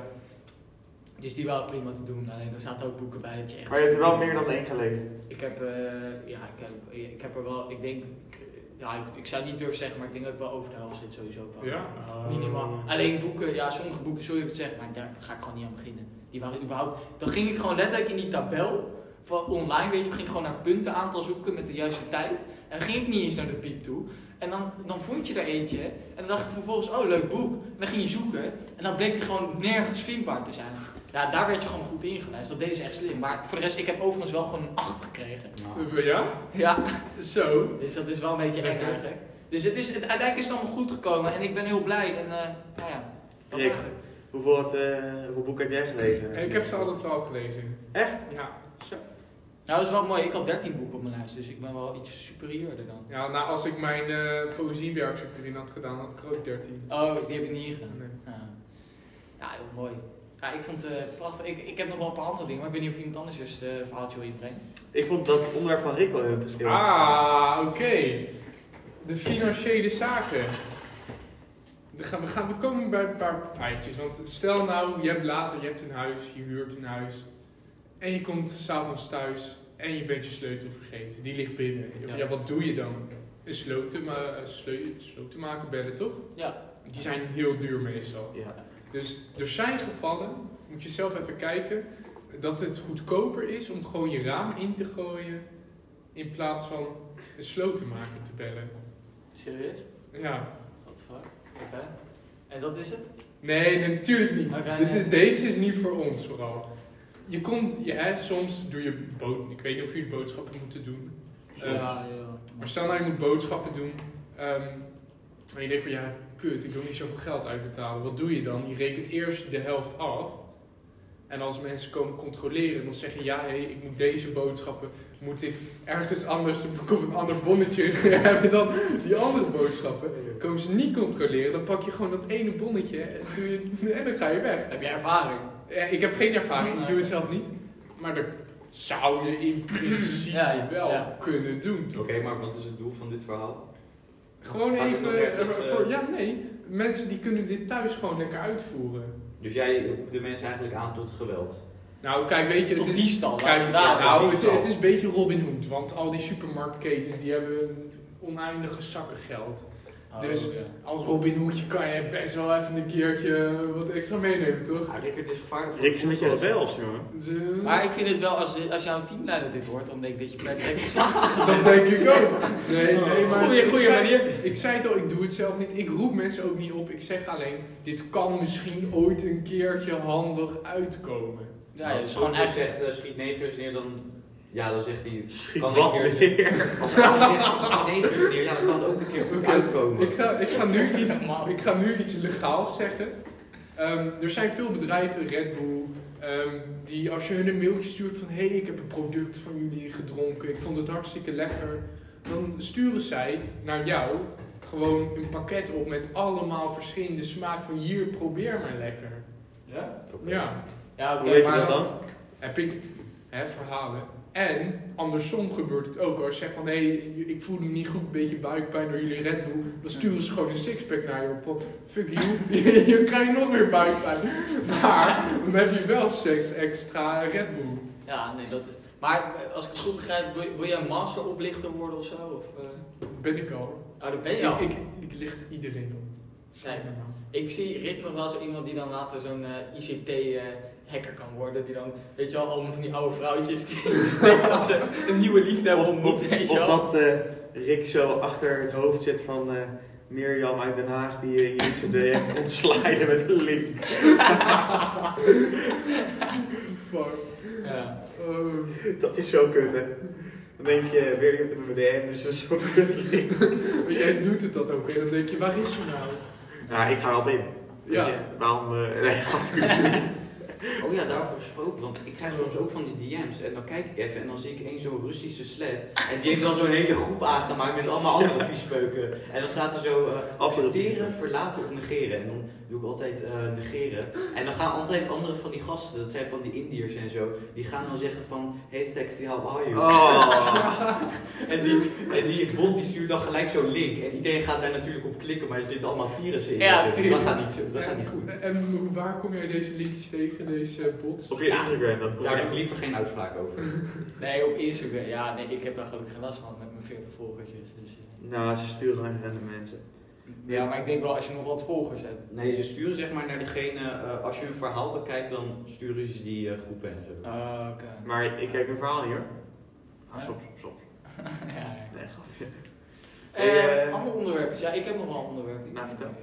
D: Dus die waren prima te doen. Alleen er zaten ook boeken bij dat je echt...
C: Maar je hebt er wel meer dan één gelezen.
D: Ik heb, eh, ja, ik heb, ik heb er wel, ik denk, ik- ja, ik, ik zou niet durven zeggen, maar ik denk dat ik wel over de helft zit sowieso wel.
A: Ja?
D: Minimaal. Alleen boeken, ja, sommige boeken, sorry dat ik het zeg, maar daar ga ik gewoon niet aan beginnen. Die waren überhaupt, dan ging ik gewoon letterlijk in die tabel van online, weet je, ging ik gewoon naar puntenaantal zoeken met de juiste tijd. En dan ging ik niet eens naar de piep toe. En dan, dan vond je er eentje. En dan dacht ik vervolgens, oh leuk boek. En dan ging je zoeken. En dan bleek die gewoon nergens vindbaar te zijn. Ja, daar werd je gewoon goed ingelijst. Dat deden ze echt slim. Maar voor de rest, ik heb overigens wel gewoon een 8 gekregen.
B: Nou,
A: Ja?
D: Ja,
A: Zo.
D: dus dat is wel een beetje eng eigenlijk. Dus het is, het, uiteindelijk is het allemaal goed gekomen. En ik ben heel blij. En eh, nou ja, dat eigenlijk.
C: Hoeveel, eh, hoeveel boeken heb jij gelezen?
A: Ik heb ze alle 12 gelezen.
C: Echt?
A: Ja.
D: Nou, dat is wel mooi. Ik had 13 boeken op mijn lijst, dus ik ben wel iets superieurder dan.
A: Ja, nou als ik mijn eh poëziewerkstuk erin had gedaan, had ik ook 13.
D: Oh, die heb je niet ingedaan.
A: Nee.
D: Ja, ja heel mooi. Ja, ik vond het eh, prachtig. Ik, ik heb nog wel een paar andere dingen, maar ik weet niet of iemand anders dus een verhaaltje wil inbrengen.
C: Ik vond dat onderwerp van Rick wel heel interessant.
A: Ah, oké. De financiële zaken. We, gaan, we, gaan, we komen bij een paar feitjes. Want stel nou, je hebt later, je hebt een huis, je huurt een huis. En je komt s'avonds thuis en je bent je sleutel vergeten. Die ligt binnen. Ja,
D: Ja.
A: wat doe je dan? Een sloten, ma sleu- sloten maken bellen, toch?
D: Ja.
A: Die zijn heel duur meestal.
C: Ja.
A: Dus er zijn gevallen, moet je zelf even kijken, dat het goedkoper is om gewoon je raam in te gooien in plaats van een slotenmaker te bellen.
D: Serieus?
A: Ja.
D: Wat fuck? Oké. En dat is het?
A: Nee, nee, natuurlijk niet. Dit
D: nee.
A: is, deze is niet voor ons vooral. Je komt, ja, soms doe je bood, ik weet niet of jullie boodschappen moeten doen. Eh,
D: ja.
A: Maar stel nou je moet boodschappen doen. ehm, en je denkt van ja, kut, ik wil niet zoveel geld uitbetalen. Wat doe je dan? Je rekent eerst de helft af. En als mensen komen controleren, dan zeggen ja, hé, ik moet deze boodschappen, moet ik ergens anders, moet ik op een ander bonnetje *laughs* hebben dan die andere boodschappen. Komen ze niet controleren, dan pak je gewoon dat ene bonnetje en, doe je, en dan ga je weg.
D: Heb jij ervaring?
A: Ja, ik heb geen ervaring, ik doe het zelf niet. Maar dat zou je in principe
D: Ja, ja,
A: wel
D: ja.
A: kunnen doen.
B: Oké, maar wat is het doel van dit verhaal?
A: Gewoon
B: Gaat
A: even,
B: ergens,
A: eh,
B: eh,
A: voor, ja nee, mensen die kunnen dit thuis gewoon lekker uitvoeren.
B: Dus jij roept de mensen eigenlijk aan tot geweld.
A: Nou kijk, weet je, het
D: Tot
A: is,
D: diefstal.
A: kijk,
D: Kijk, inderdaad.
A: nou, het, is een beetje Robin Hood, want al die supermarktketens die hebben oneindige zakken geld.
D: Oh,
A: Dus-
D: ja.
A: Als Robin Hoodje kan je best wel even een keertje wat extra meenemen, toch?
B: Ah, Rick, het is gevaarlijk voor
C: Rick is een beetje rebels, jongen.
A: Dus, eh,
D: Maar ik vind het wel, als, als jouw teamleider dit hoort, dan denk ik dat je per direct geslaagd
A: dat denk ik ook. Nee, nee, maar
D: Goeie,
A: ik
D: goeie
A: zei-
D: manier.
A: Ik zei het al, ik doe het zelf niet. Ik roep mensen ook niet op. Ik zeg alleen, dit kan misschien ooit een keertje handig uitkomen.
D: Ja,
B: als
D: het
B: gewoon
D: echt...
B: zegt eh, schiet negers neer, dan... Ja, dan zegt hij...
C: Schiet
B: Kan
C: wat
B: een keertje.
C: neer.
B: Als hij zegt schiet negers neer, ja, dan kan het ook een keer goed uitkomen.
A: Ik ga, ik, ga nu *laughs* iets,
D: Normaal.
A: ik ga nu iets legaals zeggen. Ehm, er zijn veel bedrijven, Red Bull, ehm, die als je hun een mailtje stuurt van hé, hey, ik heb een product van jullie gedronken, ik vond het hartstikke lekker, dan sturen zij naar jou gewoon een pakket op met allemaal verschillende smaken van hier, probeer maar lekker.
D: Ja?
A: Ja,
D: Ja, oké,
C: Hoe weet je
D: maar
C: dat dan?
A: heb ik hè, verhalen. En andersom gebeurt het ook. Als je zegt van hé, hey, ik voel me niet goed, een beetje buikpijn door jullie Red Bull. Dan sturen ze gewoon een sixpack naar je op. Fuck you, *laughs* je krijgt nog meer buikpijn. Maar dan heb je wel seks extra Red Bull.
D: Ja, nee, dat is... Maar eh, als ik het goed begrijp, wil, wil jij masteroplichter worden of zo? Of, eh?
A: Ben ik al.
D: Oh, dat ben je al.
A: Ik, ik, ik licht iedereen op.
D: Kijk, Ik zie Rick nog wel zo iemand die dan later zo'n eh, ICT-hacker kan worden. Die dan, weet je wel, allemaal van die oude vrouwtjes die dat ze een nieuwe liefde hebben ontmoet, weet
C: Of
D: je wel.
C: dat eh, Rick zo achter het hoofd zit van eh, Mirjam uit Den Haag die eh, je niet zo DM kon sliden met een link.
A: Fuck.
D: Ja.
A: Oh.
C: Dat is zo kut, hè. Dan denk je, weer in mijn DM, dus dat is zo'n kut link.
A: Maar jij doet het dan ook en dan denk je, waar is je nou?
C: Ja, ik ga er altijd in.
A: Ja.
C: je, waarom... eh *laughs* nee, niet.
B: Oh ja, daarover gesproken. Want ik krijg soms ook van die DM's. En dan kijk ik even en dan zie ik één zo'n Russische sled. En die heeft dan zo'n hele groep aangemaakt met allemaal andere viespeuken. En dan staat er zo
C: Andere
B: accepteren, verlaten of negeren. En dan doe ik altijd eh, negeren. En dan gaan altijd andere van die gasten, dat zijn van die Indiërs en zo, die gaan dan zeggen van Hey sexy, how are you?
C: Oh. *laughs*
B: En die, en die bot die stuurt dan gelijk zo'n link. En iedereen gaat daar natuurlijk op klikken, maar er zitten allemaal virussen in.
D: Ja,
B: Dus dat gaat niet, zo, dat gaat niet goed.
A: En, waar kom jij deze linkjes tegen, deze bots?
C: Op je
B: Ja,
C: Instagram, dat komt
B: Daar heb
C: echt
B: ik liever geen uitspraak over. *laughs*
D: Nee, op Instagram. Ja, nee, ik heb daar gelukkig geen last van met mijn 40 volgertjes. Dus, eh.
C: Nou, ze sturen gewoon echt random mensen.
D: Ja, maar ik denk wel als je nog wat volgers hebt.
B: Nee, ze sturen zeg maar naar degene, eh, als je een verhaal bekijkt, dan sturen ze die eh, groepen en zo.
D: Ah, oké.
C: Maar ik kijk een verhaal niet hoor.
D: Ja.
C: Soms, soms.
D: ja, ja.
C: Nee, grapje.
D: Eh,
C: eh,
D: andere onderwerpen. Ja, ik heb nog wel een onderwerp. Ik
C: Nou, vertel.
D: eh,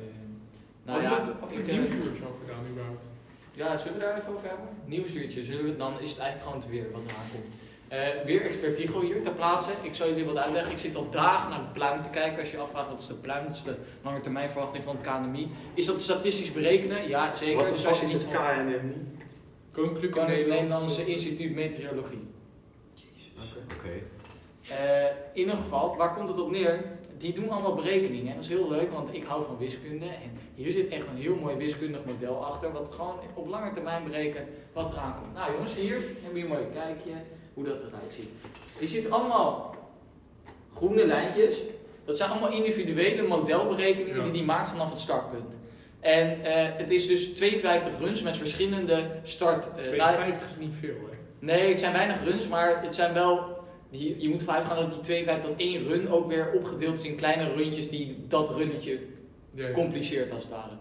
D: nou ja, ik, eh,
A: nieuwsuurtje al gedaan überhaupt?
D: ja, zullen we daar even over hebben? Nieuwsuurtje, zullen we, dan is het eigenlijk gewoon het weer wat eraan komt. Eh weer expert Tigo hier ter plaatse. Ik zal jullie wat uitleggen. Ik zit al dagen naar de pluim te kijken. Als je je afvraagt wat is de pluim, dat is de lange termijn verwachting van het KNMI. Is dat statistisch berekenen? Ja, zeker.
C: Wat
D: Dus als je
C: is het KNMI?
A: Koninklijke
D: Koninklijk
A: Nederlandse...
D: Nederlandse Instituut Meteorologie.
B: Oké.
D: Eh, in ieder geval, waar komt het op neer? Die doen allemaal berekeningen. En dat is heel leuk, want ik hou van wiskunde. En hier zit echt een heel mooi wiskundig model achter. Wat gewoon op lange termijn berekent wat er aankomt. Nou jongens, hier hebben we een mooi kijkje hoe dat eruit ziet. Je ziet allemaal groene lijntjes. Dat zijn allemaal individuele modelberekeningen
A: Ja.
D: die die maakt vanaf het startpunt. En eh, het is dus 52 runs met verschillende start... eh,
A: 52 is niet veel, hè?
D: Nee, het zijn weinig runs, maar het zijn wel. Die, je moet ervan uitgaan dat die 52, dat één run ook weer opgedeeld is in kleine rundjes die dat runnetje compliceert als het ware.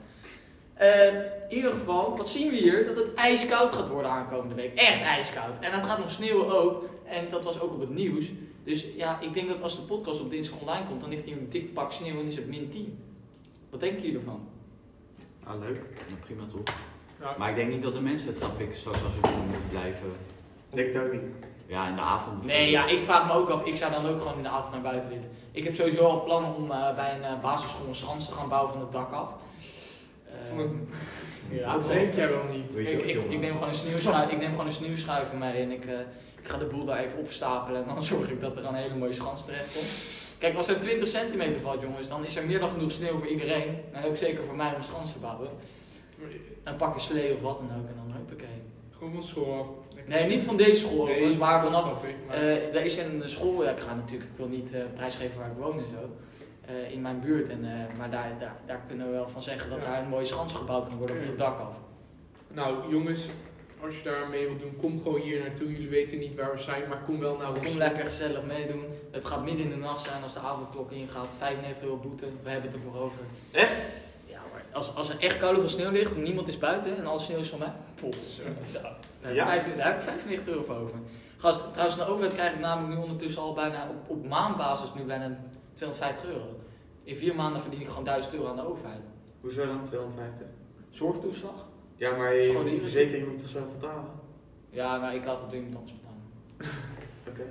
D: Eh, in ieder geval, wat zien we hier? Dat het ijskoud gaat worden aankomende week. Echt ijskoud. En het gaat nog sneeuwen ook. En dat was ook op het nieuws. Dus ja, ik denk dat als de podcast op dinsdag online komt, dan ligt hier een dik pak sneeuw en is het min 10. Wat denken jullie ervan?
C: Ah, leuk.
B: Ja, prima toch?
A: Ja.
B: Maar ik denk niet dat de mensen het gaan pikken straks als we gewoon moeten blijven.
C: Denk het ook niet.
B: Ja, in de avond
D: Nee, ja, ik vraag me ook af. Ik zou dan ook gewoon in de avond naar buiten willen. Ik heb sowieso al plannen om eh, bij een eh, basisschool een schans te gaan bouwen van het dak af. Eh, ja,
A: dat denk jij wel niet.
D: Ik, ik, ik, neem gewoon een sneeuwschuiver, ik neem gewoon een sneeuwschuiver mee en ik, eh, ik ga de boel daar even opstapelen en dan *laughs* zorg ik dat er een hele mooie schans terecht komt. Kijk, als er 20 centimeter valt, jongens, dan is er meer dan genoeg sneeuw voor iedereen. En ook zeker voor mij om een schans te bouwen. Dan pak ik slee of wat dan ook en dan huppakee.
A: Gewoon van school af.
D: Nee, niet van deze school
A: Nee,
D: overigens, maar vanaf
A: snap ik, maar-
D: eh, er is een school, ja, ik ga natuurlijk, ik wil niet eh, prijsgeven waar ik woon en zo, eh, in mijn buurt. En, eh, maar daar, daar, daar kunnen we wel van zeggen dat
A: Ja.
D: daar een mooie schans gebouwd kan worden van het dak af.
A: Nou, jongens, als je daar mee wilt doen, kom gewoon hier naartoe. Jullie weten niet waar we zijn, maar kom wel naar ons.
D: Kom lekker gezellig meedoen. Het gaat midden in de nacht zijn als de avondklok ingaat. 95 euro boete, we hebben het ervoor over.
C: Echt?
D: Ja, maar als, als er echt koude van sneeuw ligt en niemand is buiten en alle sneeuw is van mij.
A: Zo. *laughs*
D: Zo. Daar heb,
C: Ja.
D: ik 95, daar heb ik 95 euro voor over. Gast, trouwens, de overheid krijg ik namelijk nu ondertussen al bijna op, op maandbasis nu bijna 250 euro. In vier maanden verdien ik gewoon 1000 euro aan de overheid.
C: Hoezo dan 250?
D: Zorgtoeslag?
C: Ja, maar je, die verzekering moet je toch zelf betalen?
D: Ja, maar ik laat het door iemand anders betalen. *laughs*
C: Oké.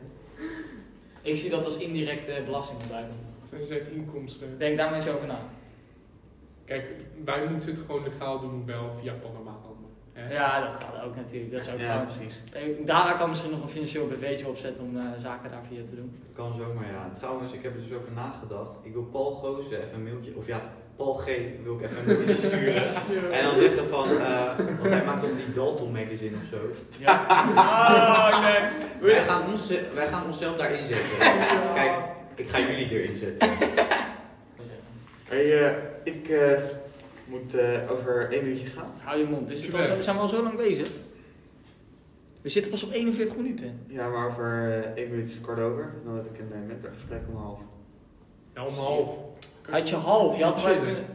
D: Ik zie dat als indirecte belastingontduiking.
A: Dat zijn inkomsten.
D: Denk daar maar eens over na.
A: Kijk, wij moeten het gewoon legaal doen, wel via Panama?
D: Ja, dat kan ook natuurlijk. Dat is ook
C: Ja,
D: gewoon...
C: precies.
D: Dara kan misschien nog een financieel BV'tje opzetten om eh, zaken daar via te doen.
B: Kan zomaar, ja. Trouwens, ik heb er dus over nagedacht. Ik wil Paul Goosen even een mailtje, of ja, Paul G. wil ik even een mailtje *laughs* sturen. En dan zeggen van, eh, want hij maakt ook die Dalton magazine of zo.
D: Ja. Oh, *laughs* nee.
B: Wij gaan, ons, wij gaan onszelf daarin zetten. Kijk, ik ga jullie erin zetten. *laughs*
C: Hey, eh, ik eh, moet eh, over één minuutje gaan.
D: Hou je mond. Is het al, we zijn al zo lang bezig. We zitten pas op 41 minuten.
C: Ja, maar over eh, één minuut is het kort over. Dan heb ik een uh, mentorgesprek om half.
A: Ja, om half.
D: Had je half, je had even kunnen...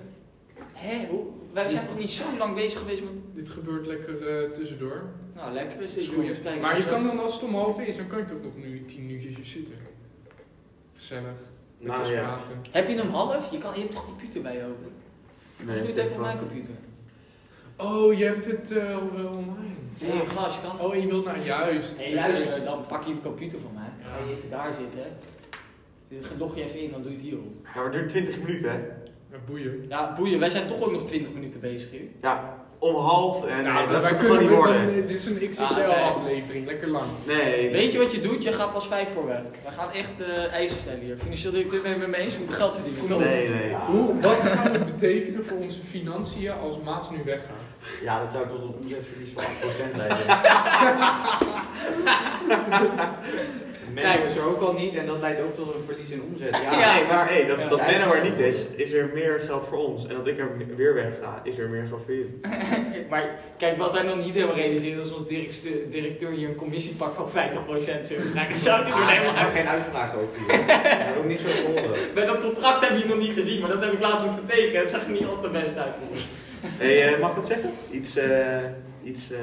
D: Hé, hoe? wij zijn toch niet zo lang bezig geweest met...
A: Dit gebeurt lekker eh, tussendoor.
D: Nou, lekker is dit
A: Maar je kan dan als het om half is, dan kan je toch nog nu 10 minuutjes zitten. Gezellig. Met
C: Nou ja.
A: praten.
D: Heb je hem half? Je, kan, je hebt toch een computer bij je open? Nee, doe het even op mijn computer.
A: Oh, je hebt het eh, wel online.
D: Glas, je kan...
A: Oh, en je wilt nou juist.
D: Nee, luister, dan pak je de computer van mij. Dan ga je even daar zitten. Dan log je even in, dan doe je het hierop.
C: Ja, maar het duurt 20 minuten, hè?
A: Ja, boeien.
D: Ja, boeien, wij zijn toch ook nog 20 minuten bezig hier.
C: Ja, om half en
A: Ja,
C: eh, dat
A: wij kunnen
C: gewoon niet
A: dan,
C: worden.
A: eh, dit is een XXL
D: Ah, oké.
A: aflevering, lekker lang.
C: Nee.
D: Weet je wat je doet? Je gaat pas vijf voor weg. We gaan echt eh eisen stellen hier. Financieel directeur ben je het met me eens? We moeten geld verdienen.
C: Nee, nee.
A: Hoe, wat zou het betekenen voor onze financiën als Maas nu weggaat?
B: Ja, dat zou tot een omzetverlies van 8% leiden. *laughs* *laughs* Menno is er ook al niet en dat leidt ook tot een verlies in omzet. Ja, *laughs*
D: Ja.
C: Nee, maar hey, dat,
D: Ja.
C: dat Menno er niet is, is er meer geld voor ons. En dat ik er weer weg ga, is er meer geld voor jullie. *laughs*
D: maar kijk, wat wij nog niet hebben realiseren is dat onze directeur, directeur hier een commissie pakt van 50% zullen krijgen. Dat zou ik dus
B: Ah,
D: weer
B: ik
D: helemaal
B: heb geen uitspraak over hier. Ik heb ook niks over horen. *laughs*
D: Nee, dat contract heb je nog niet gezien, maar dat heb ik laatst moeten tekenen. Het zag er niet altijd best uit.
C: Hey, eh, mag ik wat zeggen? Iets, eh, iets eh,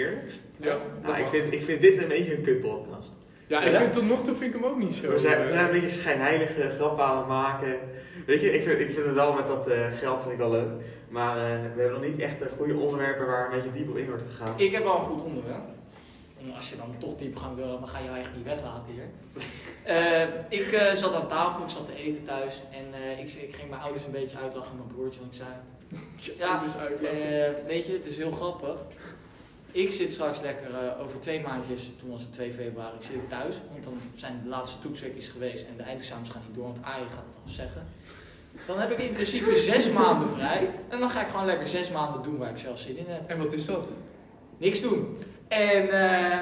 C: eerlijks?
A: Ja,
C: Nou, ik vind, ik vind dit een beetje een kutpodcast.
A: Ja ik
D: Ja?
A: vind tot nog toe vind ik hem ook niet zo.
C: We zijn, we
A: eh,
C: zijn een beetje schijnheilige grappen aan het maken. Weet je, ik vind, ik vind het wel met dat eh, geld vind ik wel leuk. Maar eh, we hebben nog niet echt eh, goede onderwerpen waar een beetje diep op in wordt gegaan.
D: Ik heb al een goed onderwerp. En als je dan toch diepgang wil, dan ga je eigenlijk niet weglaten hier. *laughs* Eh, ik eh, zat aan tafel, ik zat te eten thuis en eh, ik, ik ging mijn ouders een beetje uitlachen, mijn broertje, want ik zei... *laughs* Ja, weet je, het is heel grappig. Ik zit straks lekker eh, over twee maandjes, toen was het 2 februari, zit ik thuis. Want dan zijn de laatste toetsweekjes geweest en de eindexamens gaan niet door, want AI gaat het al zeggen. Dan heb ik in principe *laughs* zes maanden vrij. En dan ga ik gewoon lekker zes maanden doen waar ik zelf zin in heb
A: En wat is dat?
D: niks doen. En eh,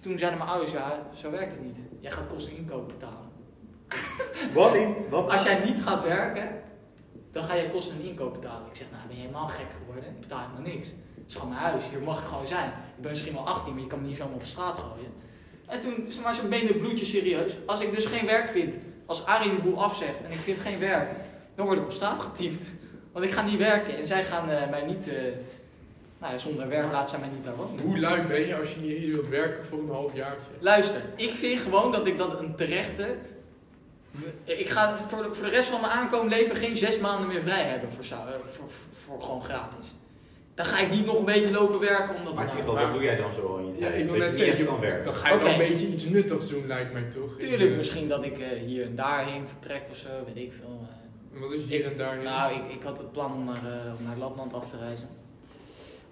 D: toen zeiden mijn ouders, ja, zo werkt het niet. Jij gaat kosten en inkoop betalen. *laughs*
C: Wat in? Wat?
D: Als jij niet gaat werken, dan ga je kosten en inkoop betalen. Ik zeg, nou ben je helemaal gek geworden? Ik betaal helemaal niks. Het is gewoon mijn huis, hier mag ik gewoon zijn. Ik ben misschien wel 18, maar je kan me niet zomaar op straat gooien. En toen, maar, ze het bloedje serieus. Als ik dus geen werk vind, als Arie de boel afzegt en ik vind geen werk, dan word ik op straat getiefd. Want ik ga niet werken en zij gaan eh, mij niet, eh, nou ja, zonder werk laat zij mij niet daar wonen.
A: Hoe lui ben je als je niet wilt werken voor een half jaartje?
D: Luister, ik vind gewoon dat ik dat een terechte. Ik ga voor de, voor de rest van mijn aankomend leven geen zes maanden meer vrij hebben voor, eh, voor, voor, voor gewoon gratis. Dan ga ik niet nog een beetje lopen werken omdat
B: Maar Tigo, wat doe jij dan zo al in je
A: Ja,
B: tijd?
A: ik wil net zeggen,
B: kan werken.
A: Dan ga je
D: Oké.
A: wel een beetje iets nuttigs doen, lijkt mij toch?
D: Tuurlijk, misschien dat ik eh, hier en daarheen vertrek of zo, weet ik veel.
A: Wat is hier en daar?
D: nou, ik, ik had het plan om naar, eh, om naar Lapland af te reizen.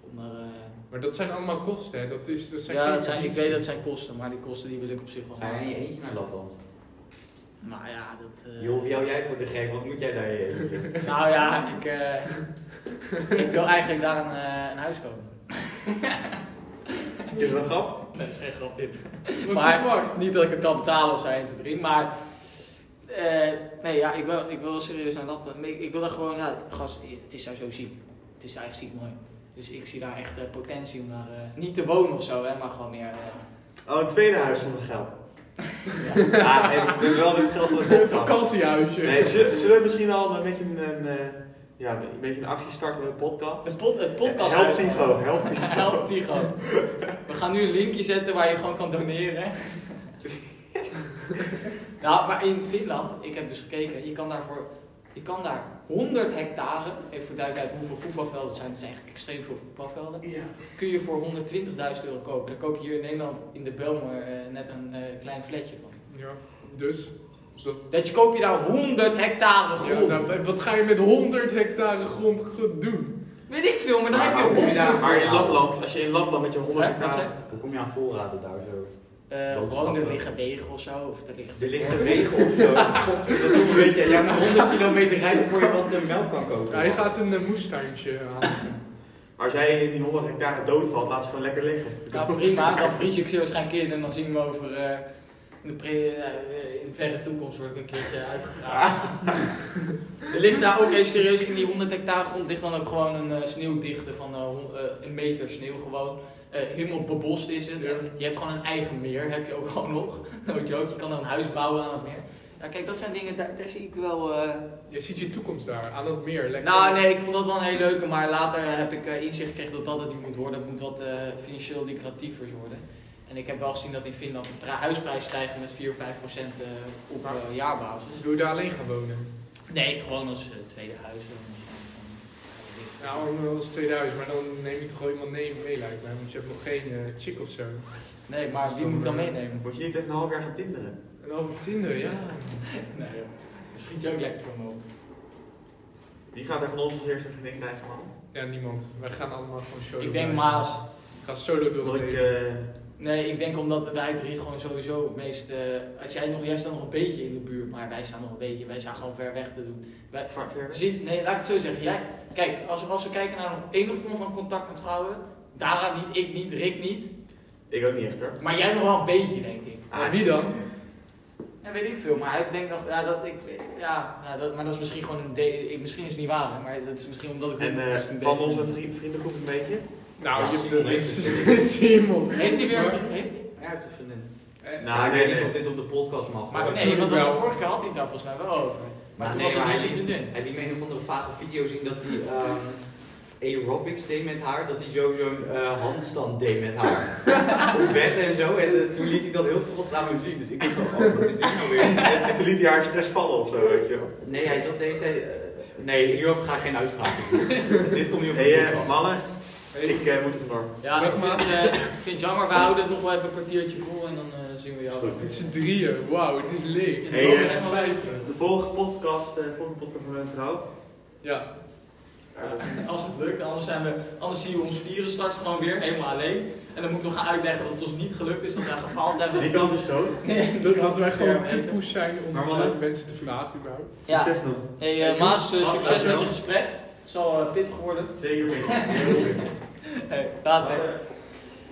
D: Om naar, eh,
A: Maar dat zijn allemaal kosten, hè? Dat is, dat zijn
D: ja, dat zijn, ik weet dat zijn kosten, maar die kosten die wil ik op zich wel
B: Ga je eentje naar Lapland?
D: Nou ja, dat... eh,
B: Joh, wie hou jij voor de gek? Wat moet jij daar? *laughs*
D: Nou ja, ik, eh, ik wil eigenlijk daar een, eh, een huis kopen.
C: Is dat een grap?
D: Nee, dat is geen grap dit. Maar-? Niet dat ik het kan betalen of zo 1, 2, 3, maar... eh, nee, ja, ik wil, ik wil serieus naar dat... Ik wil daar gewoon, ja, gast, het is daar zo ziek. Het is eigenlijk ziek mooi. Dus ik zie daar echt potentie om daar... eh, niet te wonen of zo, hè, maar gewoon meer... eh,
C: Oh, een tweede huis zonder geld. Ja, en ik ben wel dit geld
A: Een vakantiehuisje.
C: Nee, zullen, zullen we misschien al een beetje een, een, eh, ja, een beetje een actie starten met een podcast?
D: een pod, het podcast
C: Help Tigo, help Tigo. *laughs*
D: Help Tigo. We gaan nu een linkje zetten waar je gewoon kan doneren. *laughs* nou, maar in Finland, ik heb dus gekeken, je kan daar voor, je kan daar 100 hectare, even voor duidelijkheid hoeveel voetbalvelden het zijn, het zijn eigenlijk extreem veel voetbalvelden,
C: Ja.
D: kun je voor 120.000 euro kopen. Dan koop je hier in Nederland in de Belmer eh, net een eh, klein flatje van.
A: Ja, dus. Dat-
D: Dat je koop je daar 100 hectare
A: Ja,
D: grond.
A: nou, wat ga je met 100 hectare grond doen?
D: Weet ik veel, maar dan
B: Maar
D: heb je
B: kom je
D: 100
B: daar-
C: Maar in. Lapland, als je in Lapland met je 100
D: Hè, wat
C: hectare...
B: Hoe kom je aan voorraden daar
D: Eh,
B: Boodschappen.
D: gewoon er liggen wegen of zo. Of er liggen
B: Er ligt wegen op zo. Godverdomme, dat weet je. Jij moet 100 kilometer rijden voor je wat eh, melk kan kopen.
A: Je gaat een uh, moestuintje halen.
C: Maar als jij in die 100 hectare doodvalt, laat ze gewoon lekker liggen.
D: Nou prima, dan vries ik ze waarschijnlijk in en dan zien we over eh, in de, pre, eh, in verre toekomst word ik een keertje uitgegraven. er ligt daar ook even serieus in die 100 hectare grond ligt dan ook gewoon een eh, sneeuwdichte van eh, een meter sneeuw gewoon. Eh, helemaal bebost is het
A: Ja.
D: en je hebt gewoon een eigen meer, heb je ook gewoon nog. *laughs* Weet je ook, je kan dan een huis bouwen aan het meer. Ja kijk, dat zijn dingen, daar, daar zie ik wel... eh,
A: Je ziet je toekomst daar, aan het meer. Lekker.
D: nou, nee, ik vond dat wel een hele leuke, maar later heb ik inzicht gekregen dat dat het niet moet worden. Het moet wat eh, financieel lucratiever worden. En ik heb wel gezien dat in Finland de huisprijzen stijgen met 4 of 5 procent eh, op eh, jaarbasis.
A: Dus wil je daar alleen gaan wonen?
D: Nee, gewoon als eh, tweede huis.
A: Nou, dat is 2000, maar dan neem je toch wel iemand mee, mee lijkt mij. Want je hebt nog geen chick of zo.
D: Nee, maar wie moet dan meenemen?
C: Moet je niet even een half jaar gaan tinderen?
A: En over Tinder, ja. *laughs*
D: Nee, joh. Dat schiet je ook lekker van me op.
C: Wie gaat er van ons als eerste een vriendin krijgen, man?
A: Ja, niemand. Wij gaan allemaal gewoon solo.
D: Ik denk. Maas.
A: Ik ga solo door
D: Nee, ik denk omdat wij drie gewoon sowieso het meest... eh, als jij nog, jij staat nog een beetje in de buurt, maar wij staan nog een beetje. Wij staan gewoon ver weg te doen. Wij,
C: ver- ver weg?
D: Zie, nee, laat ik het zo zeggen. Jij, kijk, als, als we kijken naar nog enige vorm van contact met vrouwen, Dara niet, ik niet, Rick niet.
C: Ik ook niet echt, hoor.
D: Maar jij nog wel een beetje, denk ik.
A: Maar wie dan?
D: Ja, weet ik veel, maar hij denkt nog, ja, dat ik, ja, ja dat, maar dat is misschien gewoon een, de, ik, misschien is het niet waar, hè, maar dat is misschien omdat ik...
C: En eh,
D: een
C: van onze vriend, vriendengroep een beetje?
A: Nou,
B: Ja,
A: je
B: Simon
A: dat is
B: heeft *laughs*
A: Simon.
D: Heeft hij weer? Heeft hij?
B: Hij heeft een vriendin.
A: Eh,
C: Nou,
B: Maar ik weet niet of dit op de podcast mag.
D: Maar
B: hoor.
D: nee, want
A: wel.
D: vorige keer had hij het daar volgens mij wel over. Maar toen
B: nee,
D: was niet
B: hij
D: zijn
B: liet-
D: vriendin.
B: Hij liet me een of andere vage video zien dat hij ehm, aerobics deed met haar. Dat hij zo zo'n eh, handstand deed met haar. *laughs* Op bed en zo. En eh, toen liet hij dat heel trots aan me zien. Dus ik dacht, van, oh, wat is dit nou weer? *laughs*
C: En, en toen liet hij haar expres vallen of zo, weet je wel.
B: Nee, hij zat de hele tijd... nee, hierover ga ik geen uitspraak doen. dit komt niet op de
C: Hé, hey,
B: podcast.
C: mannen, ik eh, moet er vandoor.
D: Ja, ik
A: Dag,
D: vind, eh, ik vind het jammer, we houden het nog wel even een kwartiertje vol en dan eh, zien we jou.
C: Goed.
A: Met z'n drieën, wauw, het is leeg.
C: Hey, eh. De volgende podcast, eh, de volgende podcast van mijn vrouw.
A: Ja.
D: Ja, als het lukt, anders, zijn we, anders zien we ons vieren straks gewoon weer, helemaal alleen. En dan moeten we gaan uitleggen dat het ons niet gelukt is, dat wij gefaald hebben.
C: Die kans is groot. *laughs*
D: Nee,
A: Dat, dat wij gewoon te poes zijn om
C: Maar mannen?
A: eh, mensen te vragen überhaupt.
D: Ja,
C: Succes nog.
D: hey, eh, Maas, eh, succes met je gesprek. Het zal eh, pittig worden.
C: Zeker weten. *laughs*
D: Hey, later.
C: Maar,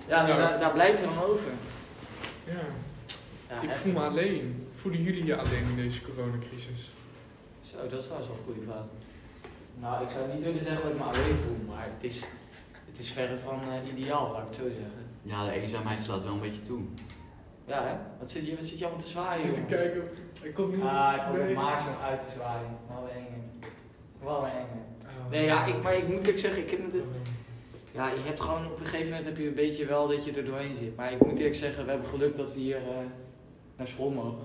D: Ja. Daar, daar blijf je dan over.
A: Ja.
D: Ja,
A: Ik
D: heftig.
A: voel me alleen. Voelen jullie je alleen in deze coronacrisis?
D: Zo, dat is trouwens wel een goede vraag. Nou, ik zou niet willen zeggen dat ik me alleen voel, maar het is, het is verre van eh, ideaal, laat ik het zo zeggen.
B: Ja, de eenzaamheid slaat wel een beetje toe.
D: Ja, hè? Wat zit je, wat zit je allemaal te zwaaien,
A: Ik zit te kijken. Ik kom niet.
D: Ah, ik kom
A: nee.
D: nog uit te zwaaien. Wel een enge. Wel een enge.
A: Oh.
D: Nee, ja, ik, maar ik moet eerlijk zeggen, ik heb
A: Oh.
D: Ja, je hebt gewoon op een gegeven moment heb je een beetje wel dat je er doorheen zit. Maar ik moet eerlijk zeggen, we hebben geluk dat we hier eh, naar school mogen.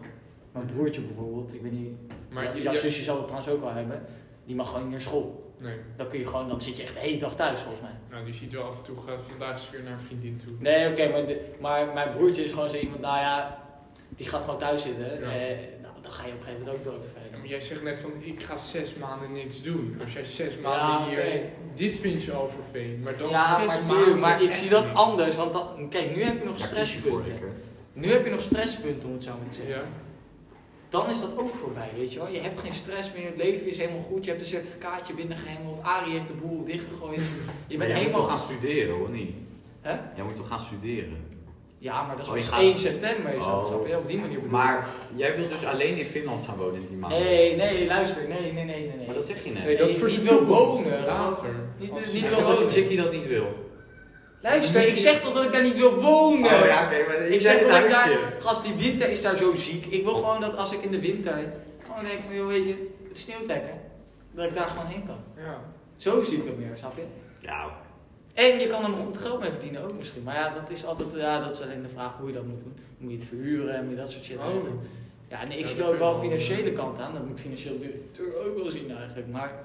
D: Mijn broertje bijvoorbeeld, ik weet niet,
A: Maar
D: jouw
A: je-
D: zusje zal het trouwens ook wel hebben. Die mag gewoon niet naar school.
A: Nee.
D: Dan kun je gewoon, dan zit je echt de hele dag thuis volgens mij.
A: Nou, die ziet wel af en toe. Gaat vandaag eens weer naar een vriendin toe.
D: Nee, oké, maar, de- maar mijn broertje is gewoon zo iemand, nou ja, die gaat gewoon thuis zitten.
A: Ja.
D: Eh, nou, dan ga je op een gegeven moment ook dood
A: Ja, maar jij zegt net van ik ga zes maanden niks doen. Als jij zes maanden
D: Ja,
A: hier. Dit vind je al vervelend. Maar dan
D: Ja,
A: zes
D: maar, maar ik zie dat anders. Want dat, kijk, nu heb je nog stresspunten. Nu heb je nog stresspunten, om het zo maar te zeggen.
A: Ja.
D: Dan is dat ook voorbij, weet je wel. Je hebt geen stress meer, het leven is helemaal goed. Je hebt een certificaatje binnengehengeld. Arie heeft de boel dichtgegooid. Je bent
E: jij moet
D: helemaal...
E: toch gaan studeren, hoor niet?
D: Hè?
E: Jij moet toch gaan studeren?
D: Ja, maar dat is
E: Oh,
D: pas
E: gaat-
D: 1 september is dat.
E: Oh.
D: Snap je? Op die manier bedoel.
B: Maar jij wilt dus alleen in Finland gaan wonen in die maand?
D: Nee, nee, luister. Nee, nee, nee, nee. nee.
B: Maar dat zeg je net.
A: Nee, dat is voor
D: niet
A: zijn
D: wil wonen,
A: Later.
D: Niet,
A: Als-
D: niet wil
B: wat als een
D: wonen.
B: chickie dat niet wil?
D: Luister, ik zeg toch dat ik daar niet wil wonen.
B: Oh ja, oké, maar
D: Ik zeg dat ik daar, gast, die winter is daar zo ziek. Ik wil gewoon dat als ik in de winter gewoon denk van, joh, weet je, het sneeuwt lekker. Dat ik daar gewoon heen kan.
A: Ja.
D: Zo zie ik het meer, snap je?
E: Ja,
D: En je kan er nog goed geld mee verdienen ook misschien. Maar ja, dat is altijd, ja, dat is alleen de vraag hoe je dat moet doen. Moet je het verhuren en moet je dat soort shit
A: Oh.
D: Ja, nee, ik
A: Ja,
D: zie er ook wel
A: wel.
D: financiële kant aan. Dat moet financieel directeur ook wel zien eigenlijk. Maar,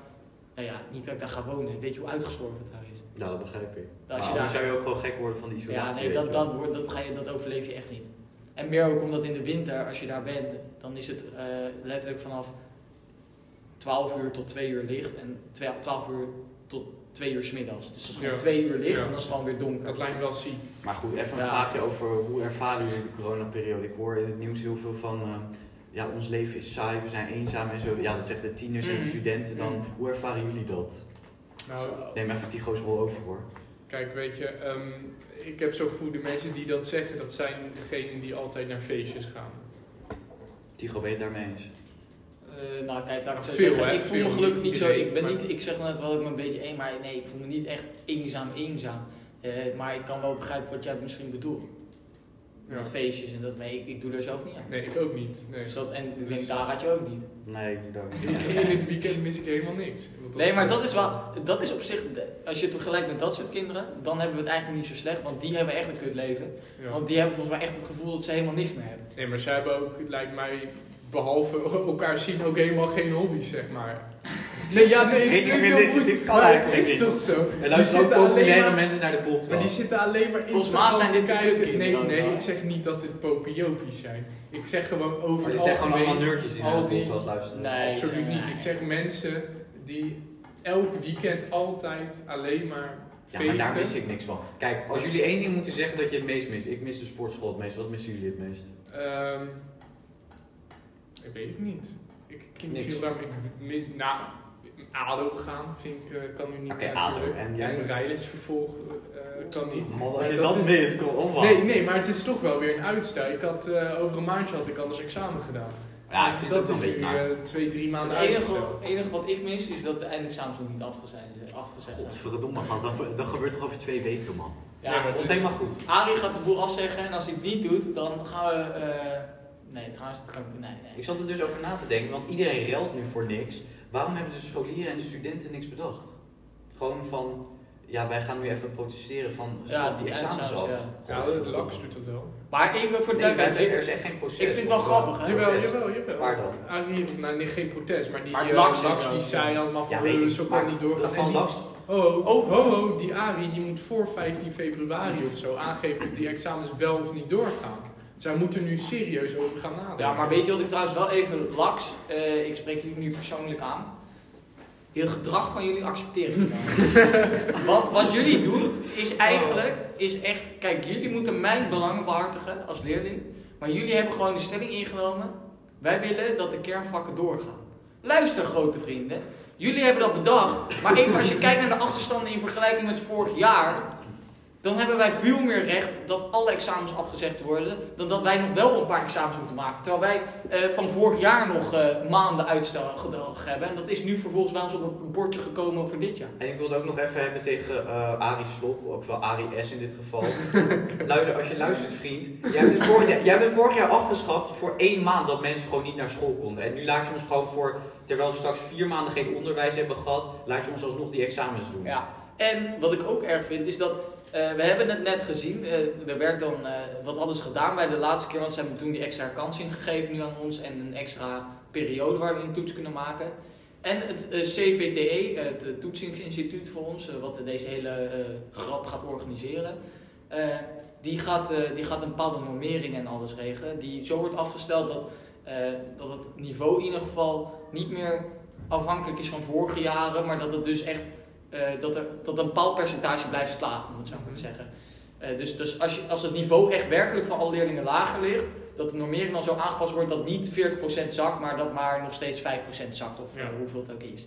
D: nou ja, niet dat ik daar ga wonen. Weet je hoe uitgestorven het daar is?
B: Ja, dat begrijp ik.
D: Als
B: Maar
D: je
B: dan
D: daar-
B: zou je ook gewoon gek worden van die
D: Ja,
B: isolatie.
D: nee,
B: weet
D: dat,
B: wel.
D: dat, wordt, dat, ga je, dat overleef je echt niet. En meer ook omdat in de winter, als je daar bent, dan is het eh, letterlijk vanaf 12 uur tot 2 uur licht en twee- 12 uur tot 2 uur 's middags. Dus het is gewoon
A: Ja.
D: 2 uur licht
A: Ja.
D: en dan is het gewoon weer donker.
A: Dat lijkt me wel ziek.
B: Maar goed, even een
D: Ja.
B: vraagje over hoe ervaren jullie de coronaperiode? Ik hoor in het nieuws heel veel van, eh, ja, ons leven is saai, we zijn eenzaam en zo. Ja, dat zeggen de tieners en de
D: Mhm.
B: studenten dan.
A: Mhm.
B: Hoe ervaren jullie dat?
A: Nou.
B: Neem even Tigo's rol over hoor.
A: kijk, weet je, ehm, ik heb zo gevoel, de mensen die dat zeggen, dat zijn degenen die altijd naar feestjes gaan.
B: Tigo, ben je het daarmee eens?
D: Eh, nou kijk, laat ik zo
A: Veel,
D: zeggen.
A: hè,
D: Ik voel me gelukkig
A: niet
D: niet zo. Ik ben
A: maar-
D: niet, ik zeg net wel ik me een beetje één, maar nee, ik voel me niet echt eenzaam, eenzaam. Eh, maar ik kan wel begrijpen wat jij misschien bedoelt.
A: Ja.
D: Met feestjes en dat, maar ik, ik doe er zelf niet aan.
A: Nee, ik ook niet. Nee.
D: Dus dat, en ik
A: Dus-
D: denk, daar had je ook niet.
B: Nee, ik doe dat *laughs*
A: In
B: niet.
A: het weekend mis ik helemaal niks.
D: Nee, maar dat is wel, dat is op zich, als je het vergelijkt met dat soort kinderen, dan hebben we het eigenlijk niet zo slecht, want die hebben echt een kut leven.
A: Ja.
D: Want die hebben volgens mij echt het gevoel dat ze helemaal niks meer hebben.
A: Nee, maar zij hebben ook, lijkt mij, behalve *laughs* elkaar zien, ook helemaal geen hobby's, zeg maar. *laughs* Nee, ja, nee, ik denk heel
B: dit- dit kan
A: maar
B: eigenlijk
A: het is
B: niet.
A: toch zo.
B: Er
A: Die
B: luisteren ook populaire
A: maar-
B: mensen naar de
A: Maar die
B: podcast.
A: zitten alleen maar in
D: Volgens mij zijn dit de
A: kijken. Nee, nee, ik zeg niet dat het popiopies zijn. Ik zeg gewoon over
B: Maar
A: het
B: zijn gewoon allemaal nerdjes die
A: al
B: de
A: die-
B: podcast luisteren.
D: Nee.
A: absoluut niet. Ik zeg mensen die elk weekend altijd alleen maar
B: Ja, maar daar mis ik niks van. Kijk, als jullie één ding moeten zeggen dat je het meest mist. Ik mis de sportschool het meest. Wat missen jullie het meest?
A: Ehm, ik weet het niet. Ik klinkt
B: Niks.
A: veel raar, maar ik mis... Nou, ADO gaan vind ik, eh, kan nu niet
B: Oké, ADO.
A: natuurlijk.
B: En jij?
A: En rijles vervolgen eh, kan niet.
B: Man, als je
A: dat
B: dat
A: is-
B: mist, kom op man.
A: Nee, nee, maar het is toch wel weer een uitstel. Ik had, eh, over een maandje had ik anders examen gedaan.
B: Ja, ik vind
A: dat is
B: een beetje
A: nu
B: naar.
A: eh, twee, drie maanden
D: Het enige,
A: uitgesteld.
D: het enige wat ik mis is dat de eindexamens nog niet. Afgezet zijn.
B: Godverdomme, gast. Dat, dat gebeurt toch over twee weken, man.
A: Ja,
D: Ja,
A: maar
B: Komt
A: dus-
B: helemaal goed.
D: Arie gaat de boel afzeggen en als hij het niet doet, dan gaan we. eh, nee, trouwens, dat kan ik. Nee, nee.
B: Ik zat er dus over na te denken, want iedereen relt nu voor niks. Waarom hebben de scholieren en de studenten niks bedacht? Gewoon van, ja, wij gaan nu even protesteren van,
D: Ja,
B: die
D: die
B: examens af.
D: ja.
A: Ja, de. LAX doet dat wel.
D: Maar even voor de
B: Nee, er is echt geen proces.
D: Ik vind het wel
B: Of,
D: grappig, hè?
A: Jawel, jawel, jawel.
B: Waar dan?
A: Nou nee, geen protest, maar die
D: Maar
A: eh,
D: LAX zo,
A: die
D: ja.
A: zei allemaal van,
B: Ja,
A: eh, zo kan niet doorgaan.
B: Dat van
A: die-
B: Lax,
A: Oh, oh, oh, oh, oh, die Arie die moet voor 15 februari of zo aangeven of die examens wel of niet doorgaan. Zij moeten nu serieus over gaan nadenken.
D: Ja, maar weet je wat ik trouwens wel even laks, eh, ik spreek jullie nu persoonlijk aan. Heel gedrag van jullie accepteer ik niet. *laughs* wat, wat jullie doen is eigenlijk, is echt, kijk, jullie moeten mijn belangen behartigen als leerling. Maar jullie hebben gewoon de stelling ingenomen, wij willen dat de kernvakken doorgaan. Luister grote vrienden, jullie hebben dat bedacht. Maar even als je kijkt naar de achterstanden in vergelijking met vorig jaar, dan hebben wij veel meer recht dat alle examens afgezegd worden, dan dat wij nog wel een paar examens moeten maken. Terwijl wij eh, van vorig jaar nog eh, maanden uitstel gedrag hebben. En dat is nu vervolgens bij ons op een bordje gekomen voor dit jaar.
B: En ik wil het ook nog even hebben tegen eh Arie Slop, ook wel Arie S in dit geval. *laughs* Luister, als je luistert vriend, jij hebt, het vorig jaar, jij vorig jaar afgeschaft voor één maand dat mensen gewoon niet naar school konden. En nu laat je ons gewoon voor, terwijl ze straks vier maanden geen onderwijs hebben gehad, laat je ons alsnog die examens doen.
D: Ja. En wat ik ook erg vind is dat, eh, we hebben het net gezien, eh, er werd dan eh, wat ze gedaan bij de laatste keer, want ze hebben toen die extra kansing gegeven nu aan ons en een extra periode waar we een toets kunnen maken. En het CVTE, het toetsingsinstituut voor ons, wat deze hele grap gaat organiseren, die, gaat, die gaat een bepaalde normering en alles regelen. Die zo wordt afgesteld dat, dat het niveau in ieder geval niet meer afhankelijk is van vorige jaren, maar dat het dus echt dat, er, dat een bepaald percentage blijft slagen, om het zo maar te zeggen. Eh, dus dus als, je, als het niveau echt werkelijk van alle leerlingen lager ligt, dat de normering dan zo aangepast wordt dat niet 40% zakt, maar dat maar nog steeds 5% zakt, of
A: Ja.
D: eh, hoeveel het ook is.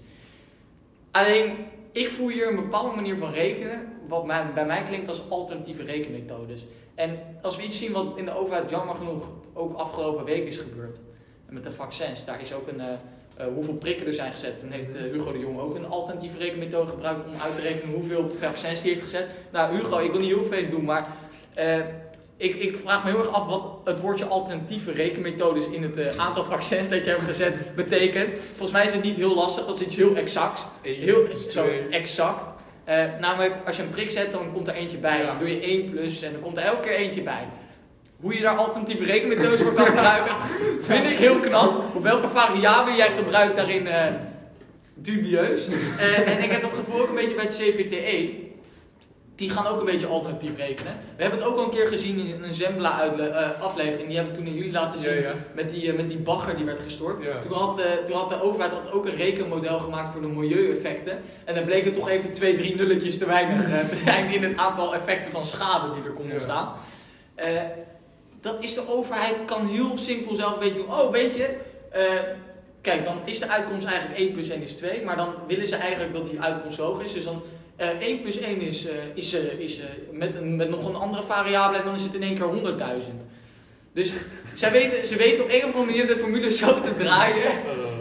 D: Alleen, ik voel hier een bepaalde manier van rekenen, wat mij, bij mij klinkt als alternatieve rekenmethodes. En als we iets zien wat in de overheid jammer genoeg ook afgelopen week is gebeurd, met de vaccins, daar is ook een, eh, hoeveel prikken er zijn gezet. Toen heeft eh, Hugo de Jong ook een alternatieve rekenmethode gebruikt om uit te rekenen hoeveel vaccins hij heeft gezet. Nou, Hugo, ik wil niet heel veel doen, maar eh, ik, ik vraag me heel erg af wat het woordje alternatieve rekenmethodes in het aantal vaccins dat je hebt gezet betekent. Volgens mij is het niet heel lastig, dat is iets heel exacts. Heel zo exact. Namelijk, als je een prik zet, dan komt er eentje bij. Dan doe je 1 plus en dan komt er elke keer eentje bij. Hoe je daar alternatieve rekenmethodes voor kan gebruiken, vind ik heel knap. Op welke variabelen jij gebruikt daarin, eh, dubieus. Eh, en ik heb dat gevoel ook een beetje bij het CVTE. die gaan ook een beetje alternatief rekenen. We hebben het ook al een keer gezien in een Zembla uitle- eh, aflevering. Die hebben we toen aan jullie laten zien.
A: Ja, ja.
D: Met, die, met die bagger die werd gestort.
A: Ja.
D: Toen, had, toen had de overheid had ook een rekenmodel gemaakt voor de milieueffecten. En dan bleek het toch even twee, drie nulletjes te weinig te zijn in het aantal effecten van schade die er kon ontstaan. Dat is de overheid kan heel simpel zelf een beetje doen. Oh, weet je, eh, kijk, dan is de uitkomst eigenlijk 1 plus 1 is 2. Maar dan willen ze eigenlijk dat die uitkomst hoog is. Dus dan eh 1 plus 1 is, eh, is, is met, een, met nog een andere variabele en dan is het in één keer 100.000. Dus zij weten, ze weten op een of andere manier de formule zo te draaien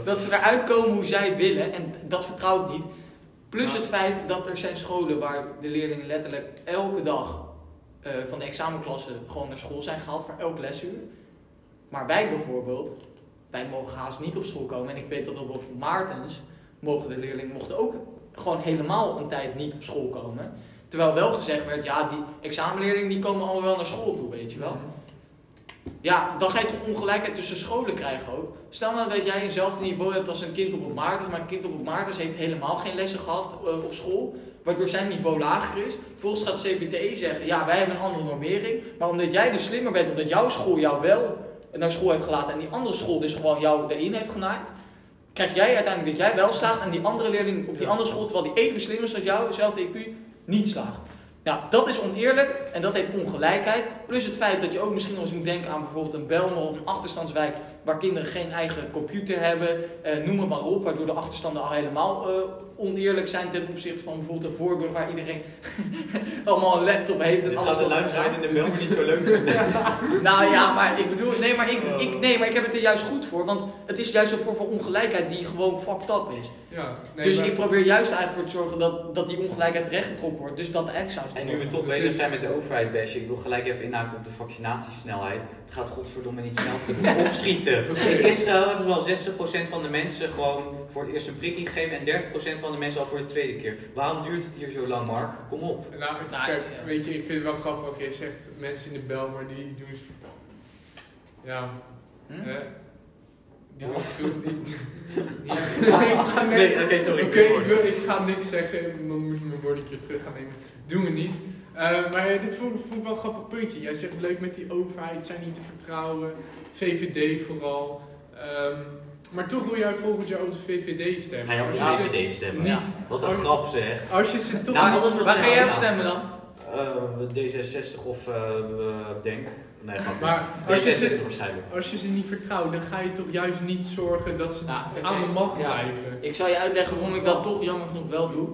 D: dat ze eruit komen hoe zij het willen. En dat vertrouw ik niet. Plus het feit dat er zijn scholen waar de leerlingen letterlijk elke dag eh, van de examenklasse gewoon naar school zijn gehaald voor elk lesuur. Maar wij bijvoorbeeld, wij mogen haast niet op school komen. En ik weet dat op Maartens mogen de leerlingen mochten ook gewoon helemaal een tijd niet op school komen. Terwijl wel gezegd werd, ja, die examenleerlingen die komen allemaal wel naar school toe, weet je wel. Ja, dan ga je toch ongelijkheid tussen scholen krijgen ook. Stel nou dat jij eenzelfde niveau hebt als een kind op op Maartens, maar een kind op op Maartens heeft helemaal geen lessen gehad eh, op school, waardoor zijn niveau lager is. Vervolgens gaat CVTE zeggen, ja, wij hebben een andere normering, maar omdat jij dus slimmer bent, omdat jouw school jou wel naar school heeft gelaten en die andere school dus gewoon jou erin heeft genaaid, krijg jij uiteindelijk dat jij wel slaagt en die andere leerling op die andere school, terwijl die even slim is als jou, dezelfde IQ, niet slaagt. Nou, dat is oneerlijk en dat heet ongelijkheid. Plus het feit dat je ook misschien nog eens moet denken aan bijvoorbeeld een Belmer of een achterstandswijk waar kinderen geen eigen computer hebben, eh, noem het maar op, waardoor de achterstanden al helemaal eh, oneerlijk zijn ten opzichte van bijvoorbeeld een Voorburg waar iedereen *laughs* allemaal een laptop heeft en
B: Dit
D: alles
B: gaat de
D: er
B: luisteraars in de Belgen niet zo leuk vinden. *laughs*
D: Nou ja, maar ik bedoel, nee maar ik, ik, nee, maar ik heb het er juist goed voor, want het is juist een vorm van ongelijkheid die gewoon fucked up is.
A: Ja, nee,
D: dus
A: maar-
D: ik probeer juist eigenlijk voor te zorgen dat, dat die ongelijkheid rechtgetrokken wordt, dus dat de
B: En nu we toch bezig zijn met de overheid bashen, ik wil gelijk even inhaken op de vaccinatiesnelheid. Het gaat godverdomme niet snel genoeg. *laughs* Opschieten.
A: Oké.
B: In Israël hebben ze al 60% van de mensen gewoon voor het eerst een prikkie gegeven en 30% van de mensen al voor de tweede keer. Waarom duurt het hier zo lang, Mark? Kom op.
A: Nou, ik-
D: Nou,
A: kijk, weet je, ik vind het wel grappig wat jij zegt. Mensen in de bel, maar die doen... Ja,
D: Hm?
A: hè? Die
D: Ja.
A: doen die, die, *laughs*
D: Ja. *laughs*
A: Nee, ik ga
B: Nee,
A: nee,
B: oké, sorry.
A: Oké, ik, wil- ik ga niks zeggen, dan moet ik mijn woord een keer terug gaan nemen. Doen we niet. Eh, maar dit vond, vond ik wel een grappig puntje. Jij zegt leuk met die overheid, zijn niet te vertrouwen. VVD vooral. Ehm, maar toch wil jij volgend jaar op de VVD stemmen.
B: Ga je op de
A: Als je ze
B: VVD stemmen?
A: Niet.
B: Wat een grap zeg.
A: Als je ze toch
B: Nou,
A: niet-
B: alles wat
D: Waar
B: ze
D: ga jij op
B: nou,
D: stemmen dan?
B: eh, D66 of eh, eh, Denk. Nee, grapje.
A: Maar als je,
B: D66
A: ze,
B: waarschijnlijk.
A: als je ze niet vertrouwt, dan ga je toch juist niet zorgen dat ze
D: Nou, oké.
A: aan de macht
D: Ja.
A: blijven.
D: Ik zal je uitleggen waarom ik dat toch jammer genoeg wel doe.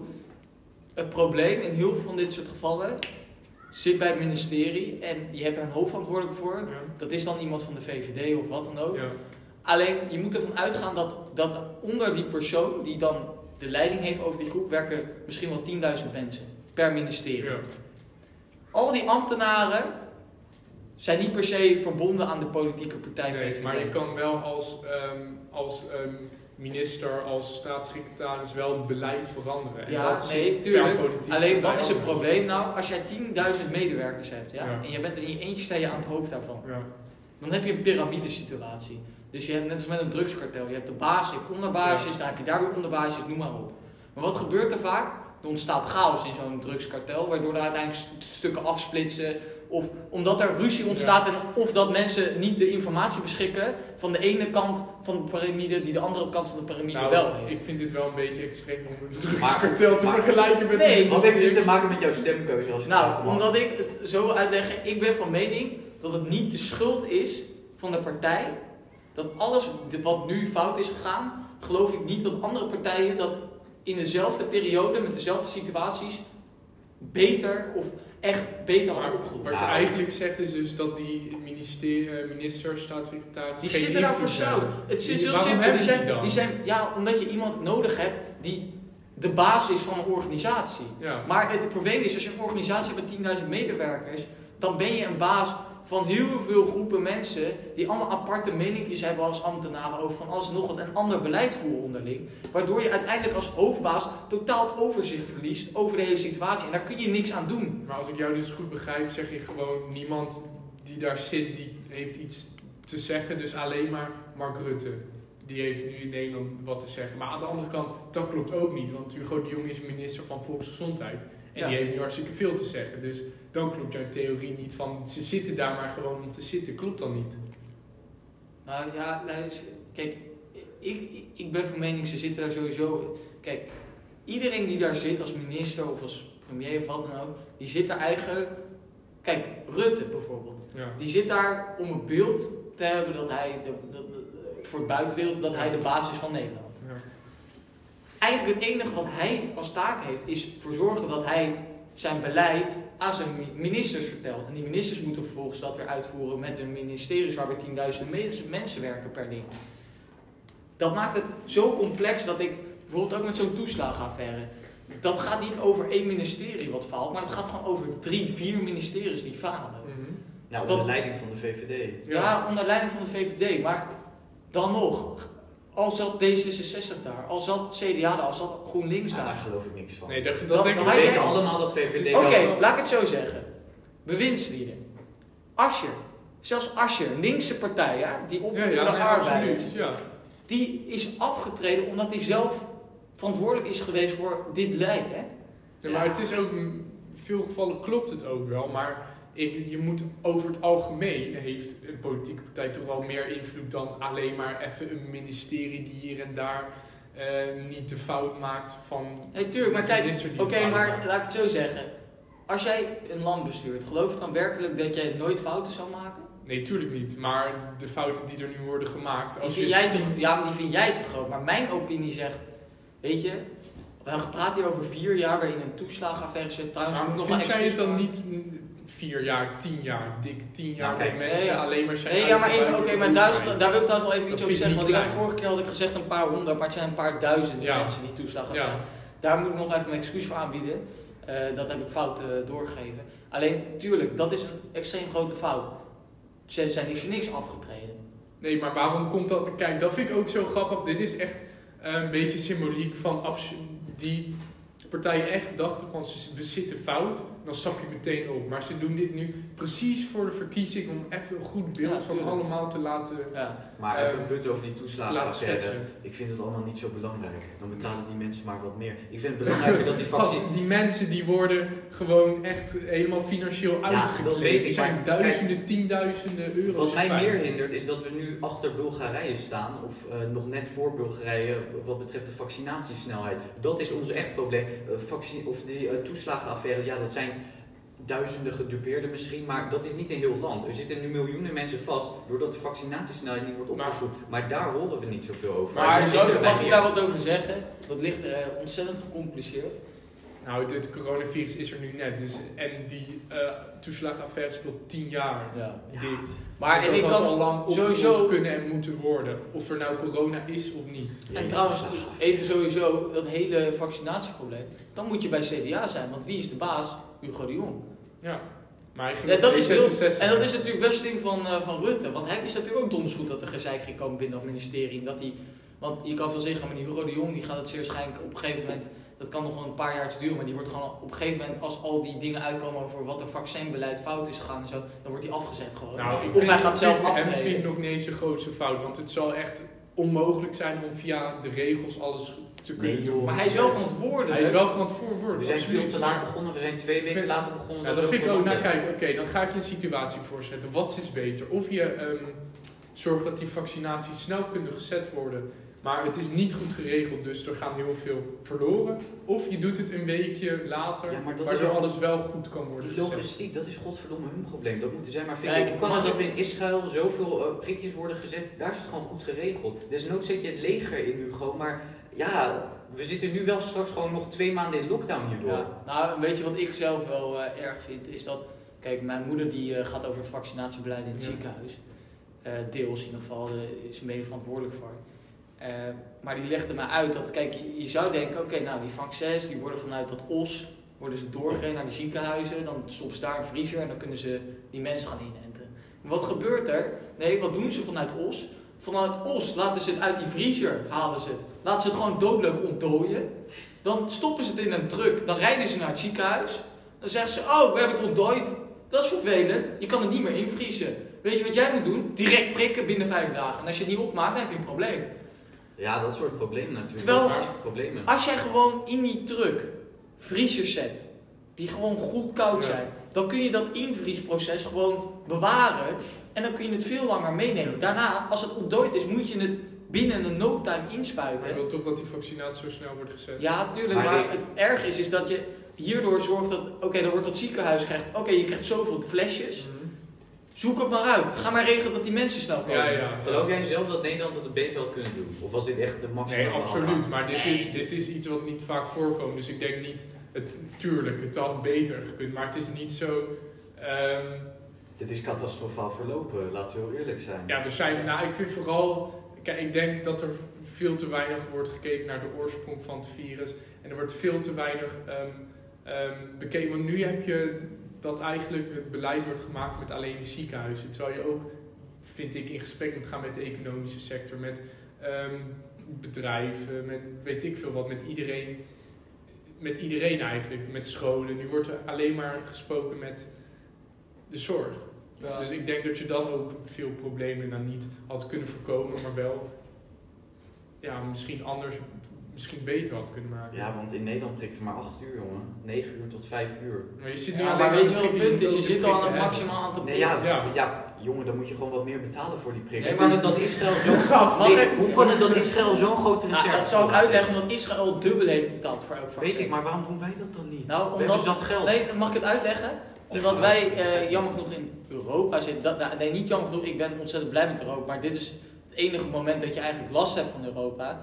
D: Het probleem in heel veel van dit soort gevallen zit bij het ministerie en je hebt er een hoofdverantwoordelijk voor.
A: Ja.
D: Dat is dan iemand van de VVD of wat dan ook.
A: Ja.
D: Alleen je moet ervan uitgaan dat, dat onder die persoon die dan de leiding heeft over die groep werken misschien wel 10.000 mensen per ministerie.
A: Ja.
D: Al die ambtenaren zijn niet per se verbonden aan de politieke partij
A: Nee, maar je kan wel als, ehm, als ehm, minister, als staatssecretaris wel het beleid veranderen. En
D: Ja,
A: dat
D: nee, tuurlijk. Alleen wat is het probleem nou? Als jij 10.000 medewerkers hebt ja,
A: Ja.
D: en je bent er in je eentje sta je aan het hoofd daarvan,
A: Ja.
D: dan heb je een piramidesituatie. Dus je hebt net als met een drugskartel, je hebt de baas, je hebt onderbaasjes, dan heb je daar weer onderbaasjes, noem maar op. Maar wat gebeurt er vaak? Er ontstaat chaos in zo'n drugskartel, waardoor er uiteindelijk st- stukken afsplitsen. Of omdat er ruzie ontstaat en of dat mensen niet de informatie beschikken van de ene kant van de piramide die de andere kant van de piramide
A: Nou,
D: wel heeft.
A: ik vind dit wel een beetje extreem om een drugskartel te
B: maar-
A: vergelijken met
D: Nee,
A: een
B: Wat heeft dit te maken met jouw stemkeuze als je
D: Nou, omdat ik het zo uitleggen, ik ben van mening dat het niet de schuld is van de partij. Dat alles wat nu fout is gegaan, geloof ik niet dat andere partijen dat in dezelfde periode, met dezelfde situaties, beter of echt beter hadden opgelost.
A: wat je
B: Nou.
A: eigenlijk zegt is dus dat die minister, eh, minister staatssecretaris
D: Die zitten daar voor zout. Het is
A: Die-
D: heel
A: waarom
D: simpel.
A: hebben
D: Die
A: die
D: zijn,
A: dan?
D: die zijn, ja, omdat je iemand nodig hebt die de baas is van een organisatie.
A: Ja.
D: Maar het vervelende is, als je een organisatie hebt met 10.000 medewerkers, dan ben je een baas van heel veel groepen mensen die allemaal aparte meningjes hebben als ambtenaren over van alles en nog wat en ander beleid voeren onderling. Waardoor je uiteindelijk als hoofdbaas totaal het overzicht verliest over de hele situatie. En daar kun je niks aan doen.
A: Maar als ik jou dus goed begrijp, zeg je gewoon niemand die daar zit, die heeft iets te zeggen. Dus alleen maar Mark Rutte. Die heeft nu in Nederland wat te zeggen. Maar aan de andere kant, dat klopt ook niet. Want Hugo de Jong is minister van Volksgezondheid. En
D: Ja.
A: die heeft nu hartstikke veel te zeggen. Dus dan klopt jouw theorie niet van ze zitten daar maar gewoon om te zitten. Klopt dan niet?
D: Nou ja, luister, kijk, ik, ik, ben van mening, ze zitten daar sowieso. Kijk, iedereen die daar zit als minister of als premier of wat dan ook, die zit daar eigenlijk. Kijk, Rutte bijvoorbeeld.
A: Ja.
D: Die zit daar om het beeld te hebben dat hij, de, de- de- voor het buitenbeeld, dat hij de basis is van Nederland.
A: Ja.
D: Eigenlijk het enige wat hij als taak heeft, is voor zorgen dat hij zijn beleid aan zijn mi- ministers vertelt. En die ministers moeten vervolgens dat weer uitvoeren met hun ministeries waar weer tienduizenden me- mensen werken per ding. Dat maakt het zo complex dat ik, bijvoorbeeld ook met zo'n toeslagenaffaire, dat gaat niet over één ministerie wat faalt, maar het gaat gewoon over drie, vier ministeries die falen.
A: Mhm.
E: Nou,
D: Dat-
E: onder leiding van de VVD.
D: Ja, onder leiding van de VVD. Maar dan nog, al zat D66 daar, al zat CDA daar, al zat GroenLinks
E: Ja, daar
D: daar.
E: geloof ik niks van.
A: Nee, dat, dat
D: Dan-
A: denk
D: dan
A: ik
E: We weten allemaal dat VVD...
D: Oké, laat ik het zo zeggen. Bewindslieden. Asscher. Zelfs Asscher, linkse partij, ja, die op
A: Ja,
D: voor
A: ja,
D: de
A: absoluut. Ja.
D: Die is afgetreden omdat hij zelf verantwoordelijk is geweest voor dit lijk, hè?
A: Ja, maar het is ook, in veel gevallen klopt het ook wel, maar ik, je moet over het algemeen heeft een politieke partij toch wel meer invloed dan alleen maar even een ministerie die hier en daar eh, niet de fout maakt van.
D: Nee, tuurlijk, maar kijk, Oké, maar
A: maakt.
D: laat ik het zo zeggen. Als jij een land bestuurt, geloof je dan werkelijk dat jij nooit fouten zou maken?
A: Nee, tuurlijk niet. Maar de fouten die er nu worden gemaakt.
D: Die
A: Als
D: vind,
A: je,
D: jij te, ja, maar die vind jij te groot. Maar mijn opinie zegt, weet je, we praten hier over vier jaar waarin een toeslagenaffaire zit. Trouwens,
A: maar
D: moet nog
A: vind jij het dan niet vier jaar, tien jaar, dik tien jaar
E: Nou, kijk,
A: mensen
D: nee, ja.
A: alleen maar zijn
D: Nee, ja, maar even, oké, maar duizend, daar wil ik trouwens wel even
A: Dat
D: iets over zeggen. Want ik had vorige keer had ik gezegd een paar honderd, maar het zijn een paar duizenden
A: Ja.
D: mensen die toeslagenaffaire.
A: Ja.
D: Daar moet ik nog even mijn excuus voor aanbieden. Eh, dat heb ik fout eh, doorgegeven. Alleen, tuurlijk, dat is een extreem grote fout. Ze zijn niet voor niks afgetreden.
A: Nee, maar waarom komt dat? Kijk, dat vind ik ook zo grappig. Dit is echt eh, een beetje symboliek van die partijen echt dachten van ze- we zitten fout, dan stap je meteen op. Maar ze doen dit nu precies voor de verkiezing om even een goed beeld
D: Ja,
A: van
D: tuurlijk.
A: allemaal te laten,
D: Ja.
E: Maar even
A: Ehm,
E: een punt over die toeslagenaffaire.
A: schetsen.
E: Ik vind het allemaal niet zo belangrijk. Dan betalen die mensen maar wat meer. Ik vind het belangrijker dat die vaccin...
A: die mensen die worden gewoon echt helemaal financieel
E: dat
A: uitgekleed.
E: weet ik,
A: zijn
E: maar
A: duizenden, tienduizenden euro's.
E: Wat mij meer hindert is dat we nu achter Bulgarije staan, of eh, nog net voor Bulgarije, wat betreft de vaccinatiesnelheid. Dat is ons echt probleem. Eh, vaccin, of die eh, toeslagenaffaire, ja, dat zijn duizenden gedupeerden misschien, maar dat is niet een heel land. Er zitten nu miljoenen mensen vast doordat de vaccinatiesnelheid niet wordt opgezocht. Maar daar horen we niet zoveel over.
A: Maar
D: zo, mag ik daar wat over zeggen? Dat ligt eh, ontzettend gecompliceerd.
A: Nou, het, het coronavirus is er nu net. Dus, en die eh toeslagenaffaire speelt tien jaar.
D: Ja. Maar
A: Dus
D: en
A: dat had
D: kan
A: al lang
D: sowieso-
A: kunnen en moeten worden. Of er nou corona is of niet.
D: En trouwens, even sowieso dat hele vaccinatieprobleem. Dan moet je bij CDA zijn, want wie is de baas? Hugo de Jong.
A: Ja. Maar
D: Ja, dat is heel,
A: D66.
D: en dat is natuurlijk best een ding van, eh, van Rutte. Want hij wist natuurlijk ook donders goed dat er gezeik ging komen binnen dat ministerie. En Dat hij, want je kan veel zeggen, maar die Hugo de Jong die gaat het zeer waarschijnlijk op een gegeven moment... Dat kan nog wel een paar jaar duren, maar die wordt gewoon op een gegeven moment... Als al die dingen uitkomen over wat er vaccinbeleid fout is gegaan en zo... Dan wordt hij afgezet gewoon.
A: Nou,
D: of hij gaat zelf
A: vind- Hem vind ik nog niet eens de grootste fout. Want het zal echt onmogelijk zijn om via de regels alles te kunnen
E: Nee,
A: doen.
E: joh.
D: Maar hij is wel verantwoordelijk.
A: Hij is wel van het voorwoord.
E: We zijn veel te laat begonnen, we zijn twee weken later begonnen.
A: Ja,
E: dan
A: dat vind ik ook. Nou, kijk, oké, dan ga ik je een situatie voorzetten. Wat is beter? Of je ehm, zorgt dat die vaccinaties snel kunnen gezet worden, maar het is niet goed geregeld, dus er gaan heel veel verloren. Of je doet het een weekje later,
E: Ja,
A: waardoor alles wel goed kan worden
E: Die
A: gezet.
E: logistiek, dat is godverdomme hun probleem. Dat moeten zij maar
D: Kijk,
E: fixen. Hoe kan het dat
D: ik-
E: er in Israël zoveel eh, prikjes worden gezet? Daar is het gewoon goed geregeld. Desnoods zet je het leger in Hugo, maar ja, we zitten nu wel straks gewoon nog twee maanden in lockdown hierdoor.
D: Ja, nou, weet je wat ik zelf wel eh, erg vind, is dat... Kijk, mijn moeder die eh, gaat over het vaccinatiebeleid in het
A: Ja.
D: ziekenhuis. Eh, deels in ieder geval, is ze mede verantwoordelijk voor. Maar die legde me uit dat, kijk, je, je zou denken, oké, nou die vaccins die worden vanuit dat OS, worden ze doorgereden naar de ziekenhuizen, dan stoppen ze daar een vriezer en dan kunnen ze die mensen gaan inenten. Maar wat gebeurt er? Nee, wat doen ze vanuit OS? Vanuit OS laten ze het uit die vriezer, halen ze het. Laten ze het gewoon doodleuk ontdooien. Dan stoppen ze het in een truck, dan rijden ze naar het ziekenhuis. Dan zeggen ze, oh, we hebben het ontdooid. Dat is vervelend, je kan het niet meer invriezen. Weet je wat jij moet doen? Direct prikken binnen vijf dagen. En als je het niet opmaakt, dan heb je een probleem.
E: Ja, dat soort problemen natuurlijk.
D: Terwijl-
E: problemen.
D: Als jij gewoon in die truck vriezers zet, die gewoon goed koud
A: Ja.
D: zijn. Dan kun je dat invriesproces gewoon bewaren en dan kun je het veel langer meenemen. Daarna, als het ontdooid is, moet je het binnen een no time
A: Maar
D: inspuiten.
A: ik wil toch dat die vaccinatie zo snel wordt gezet.
D: Ja, tuurlijk,
B: Maar
D: maar,
B: ik-
D: het erg is, is dat je hierdoor zorgt dat, oké, dan wordt dat ziekenhuis krijgt, oké, je krijgt zoveel flesjes,
A: Mhm.
D: zoek het maar uit. Ga maar regelen dat die mensen snel komen.
A: Ja, ja.
B: Geloof jij zelf dat Nederland het beter had kunnen doen? Of was dit echt de maximum?
A: Nee, absoluut. Maar dit,
D: Nee.
A: is, dit is iets wat niet vaak voorkomt. Dus ik denk niet, het, tuurlijk, het had beter gekund. Maar het is niet zo. ehm,
B: Dit is catastrofaal verlopen, laten we heel eerlijk zijn.
A: ja, er zijn. Nou, ik vind vooral. Kijk, ik denk dat er veel te weinig wordt gekeken naar de oorsprong van het virus. En er wordt veel te weinig ehm, ehm, bekeken. Want nu heb je dat eigenlijk het beleid wordt gemaakt met alleen de ziekenhuizen. Terwijl je ook, vind ik, in gesprek moet gaan met de economische sector, met ehm, bedrijven, met weet ik veel wat, met iedereen. Met iedereen eigenlijk, met scholen. Nu wordt er alleen maar gesproken met de zorg.
D: Ja.
A: Dus ik denk dat je dan ook veel problemen dan niet had kunnen voorkomen, maar wel ja, misschien anders, misschien beter had kunnen maken.
B: Ja, want in Nederland prikken we maar 8 uur, jongen. 9 uur tot 5 uur.
A: Maar je zit nu
D: Ja, maar weet je
A: de
D: het punt is? Je zit al aan het maximaal aantal
B: Nee, ja,
A: Ja.
B: ja. jongen, dan moet je gewoon wat meer betalen voor die prikken.
D: Nee, maar-
B: het dat Israël zo'n
D: Mag *laughs*
B: Nee, hoe kan het dat Israël zo'n grote
D: Nou,
B: reserve
D: dat zal ik uitleggen, omdat Israël dubbel heeft betaald voor elk vaccin.
B: Weet ik, maar waarom doen wij dat dan niet?
D: Nou,
B: we
D: omdat-
B: hebben zat geld.
D: Nee, mag ik het uitleggen? Omdat wij eh, jammer genoeg in Europa zitten. Dat, nou, nee, niet jammer genoeg. Ik ben ontzettend blij met Europa. Maar dit is het enige moment dat je eigenlijk last hebt van Europa.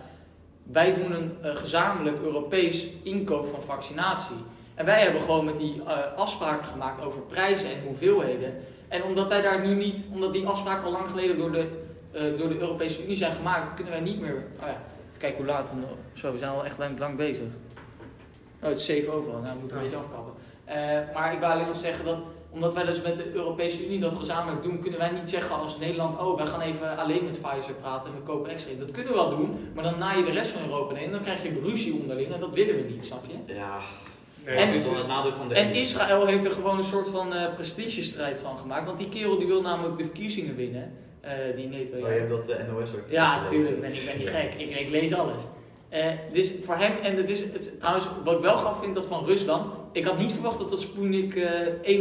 D: Wij doen een eh, gezamenlijk Europees inkoop van vaccinatie. En wij hebben gewoon met die eh, afspraken gemaakt over prijzen en hoeveelheden. En omdat wij daar nu niet, omdat die afspraken al lang geleden door de, door de Europese Unie zijn gemaakt, kunnen wij niet meer. Oh ja, even kijken hoe laat. Zo, we zijn al echt lang, lang bezig. Oh, het is 7 overal. Nou, we moeten een beetje afkappen. Eh, maar ik wil alleen nog zeggen dat omdat wij dus met de Europese Unie dat gezamenlijk doen, kunnen wij niet zeggen als Nederland, oh, wij gaan even alleen met Pfizer praten en we kopen extra in. Dat kunnen we wel doen, maar dan naai je de rest van Europa neer en dan krijg je ruzie onderling en dat willen we niet, snap je?
B: Ja,
A: Nee,
D: En-
B: dat
A: het
B: is nadeel van de
D: En. Israël heeft er gewoon een soort van eh prestigestrijd van gemaakt, want die kerel die wil namelijk de verkiezingen winnen, eh, die Neto.
B: Oh, je hebt dat uh, NOS artikel
D: Ja, natuurlijk. Ben, ik ben niet gek. Ik, ik lees alles. Dus voor hem, en het is het, trouwens, wat ik wel grappig vind, dat van Rusland. Ik had niet verwacht dat dat Sputnik eh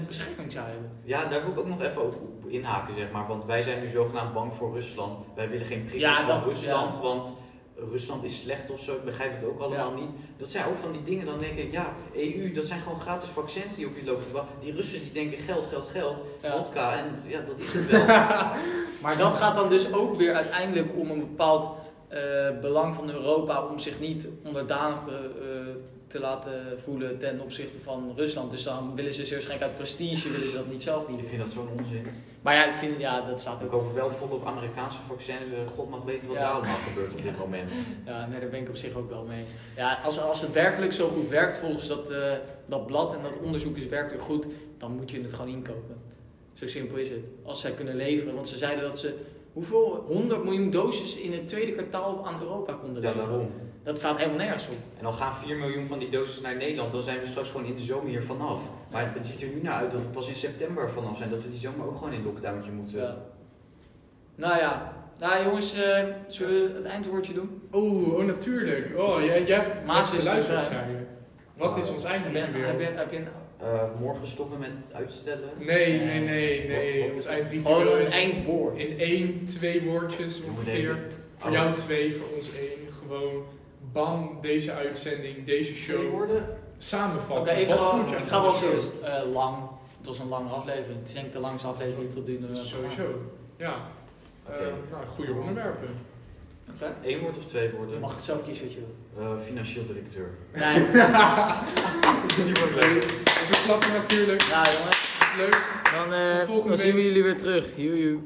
D: 91% bescherming zou hebben.
B: Ja, daar wil ik ook nog even op, inhaken, zeg maar. Want wij zijn nu zogenaamd bang voor Rusland. Wij willen geen prikkels
D: Ja,
B: van Rusland, want Rusland is slecht of zo. Ik begrijp het ook allemaal niet. Dat zijn ook van die dingen, dan denk ik, ja, EU, dat zijn gewoon gratis vaccins die op je lopen. Die Russen die denken geld, geld, geld, vodka en ja, dat is het *laughs* wel.
D: Maar dat gaat dan dus ook weer uiteindelijk om een bepaald eh, belang van Europa om zich niet onderdanig te, eh, te laten voelen ten opzichte van Rusland. Dus dan willen ze waarschijnlijk uit prestige willen ze dat niet zelf niet
B: ik vind dat zo'n onzin.
D: Maar ja, ik vind ja, dat staat
B: We
D: ook.
B: kopen wel volop Amerikaanse vaccins. eh, God mag weten wat
D: Ja.
B: daar allemaal gebeurt op dit moment. *laughs*
D: Ja, nee, daar ben ik op zich ook wel mee. Ja, als, als het werkelijk zo goed werkt volgens dat, dat blad en dat onderzoek is werkelijk goed, dan moet je het gewoon inkopen. Zo simpel is het. Als zij kunnen leveren, want ze zeiden dat ze hoeveel 100 miljoen doses in het tweede kwartaal aan Europa konden
B: Ja,
D: leveren.
B: daarom.
D: Dat staat helemaal nergens op.
B: En dan gaan 4 miljoen van die doses naar Nederland, dan zijn we straks gewoon in de zomer hier vanaf. Maar het ziet er nu naar uit dat we pas in september vanaf zijn, dat we die zomer ook gewoon in lockdowntje moeten.
D: Ja. Nou ja, nou jongens, eh, zullen we het eindwoordje doen?
A: oh, oh, natuurlijk. Oh, jij, jij hebt
D: Maas is
A: je. Wat is ons
D: Heb je,
A: eindritueel?
D: heb je, heb je een,
B: Eh, morgen stoppen met uitstellen.
A: Nee, nee, nee, nee.
B: Wat-
A: eindritueel
D: een
A: is
D: eindwoord?
A: in één, twee woordjes ongeveer. Voor jou twee, voor ons één. Gewoon bam, deze uitzending, deze
B: Twee
A: show.
B: woorden?
A: Samenvatten.
D: Oké, ik,
A: Wat
D: ga, ik ga wel eerst eh, lang. Het was een lange aflevering. Het is denk ik de langste aflevering tot nu toe. eh,
A: Sowieso. Ja. Eh, nou, goede onderwerpen.
B: Eén woord of twee
D: Je
B: woorden?
D: mag het zelf kiezen wat je wil.
B: Eh, financieel directeur.
D: Nee, *laughs*
A: Die wordt leuk. Even klappen natuurlijk.
D: nou jongens,
A: Leuk.
D: dan, eh,
A: Tot volgende
D: dan zien we jullie weer terug. Joe.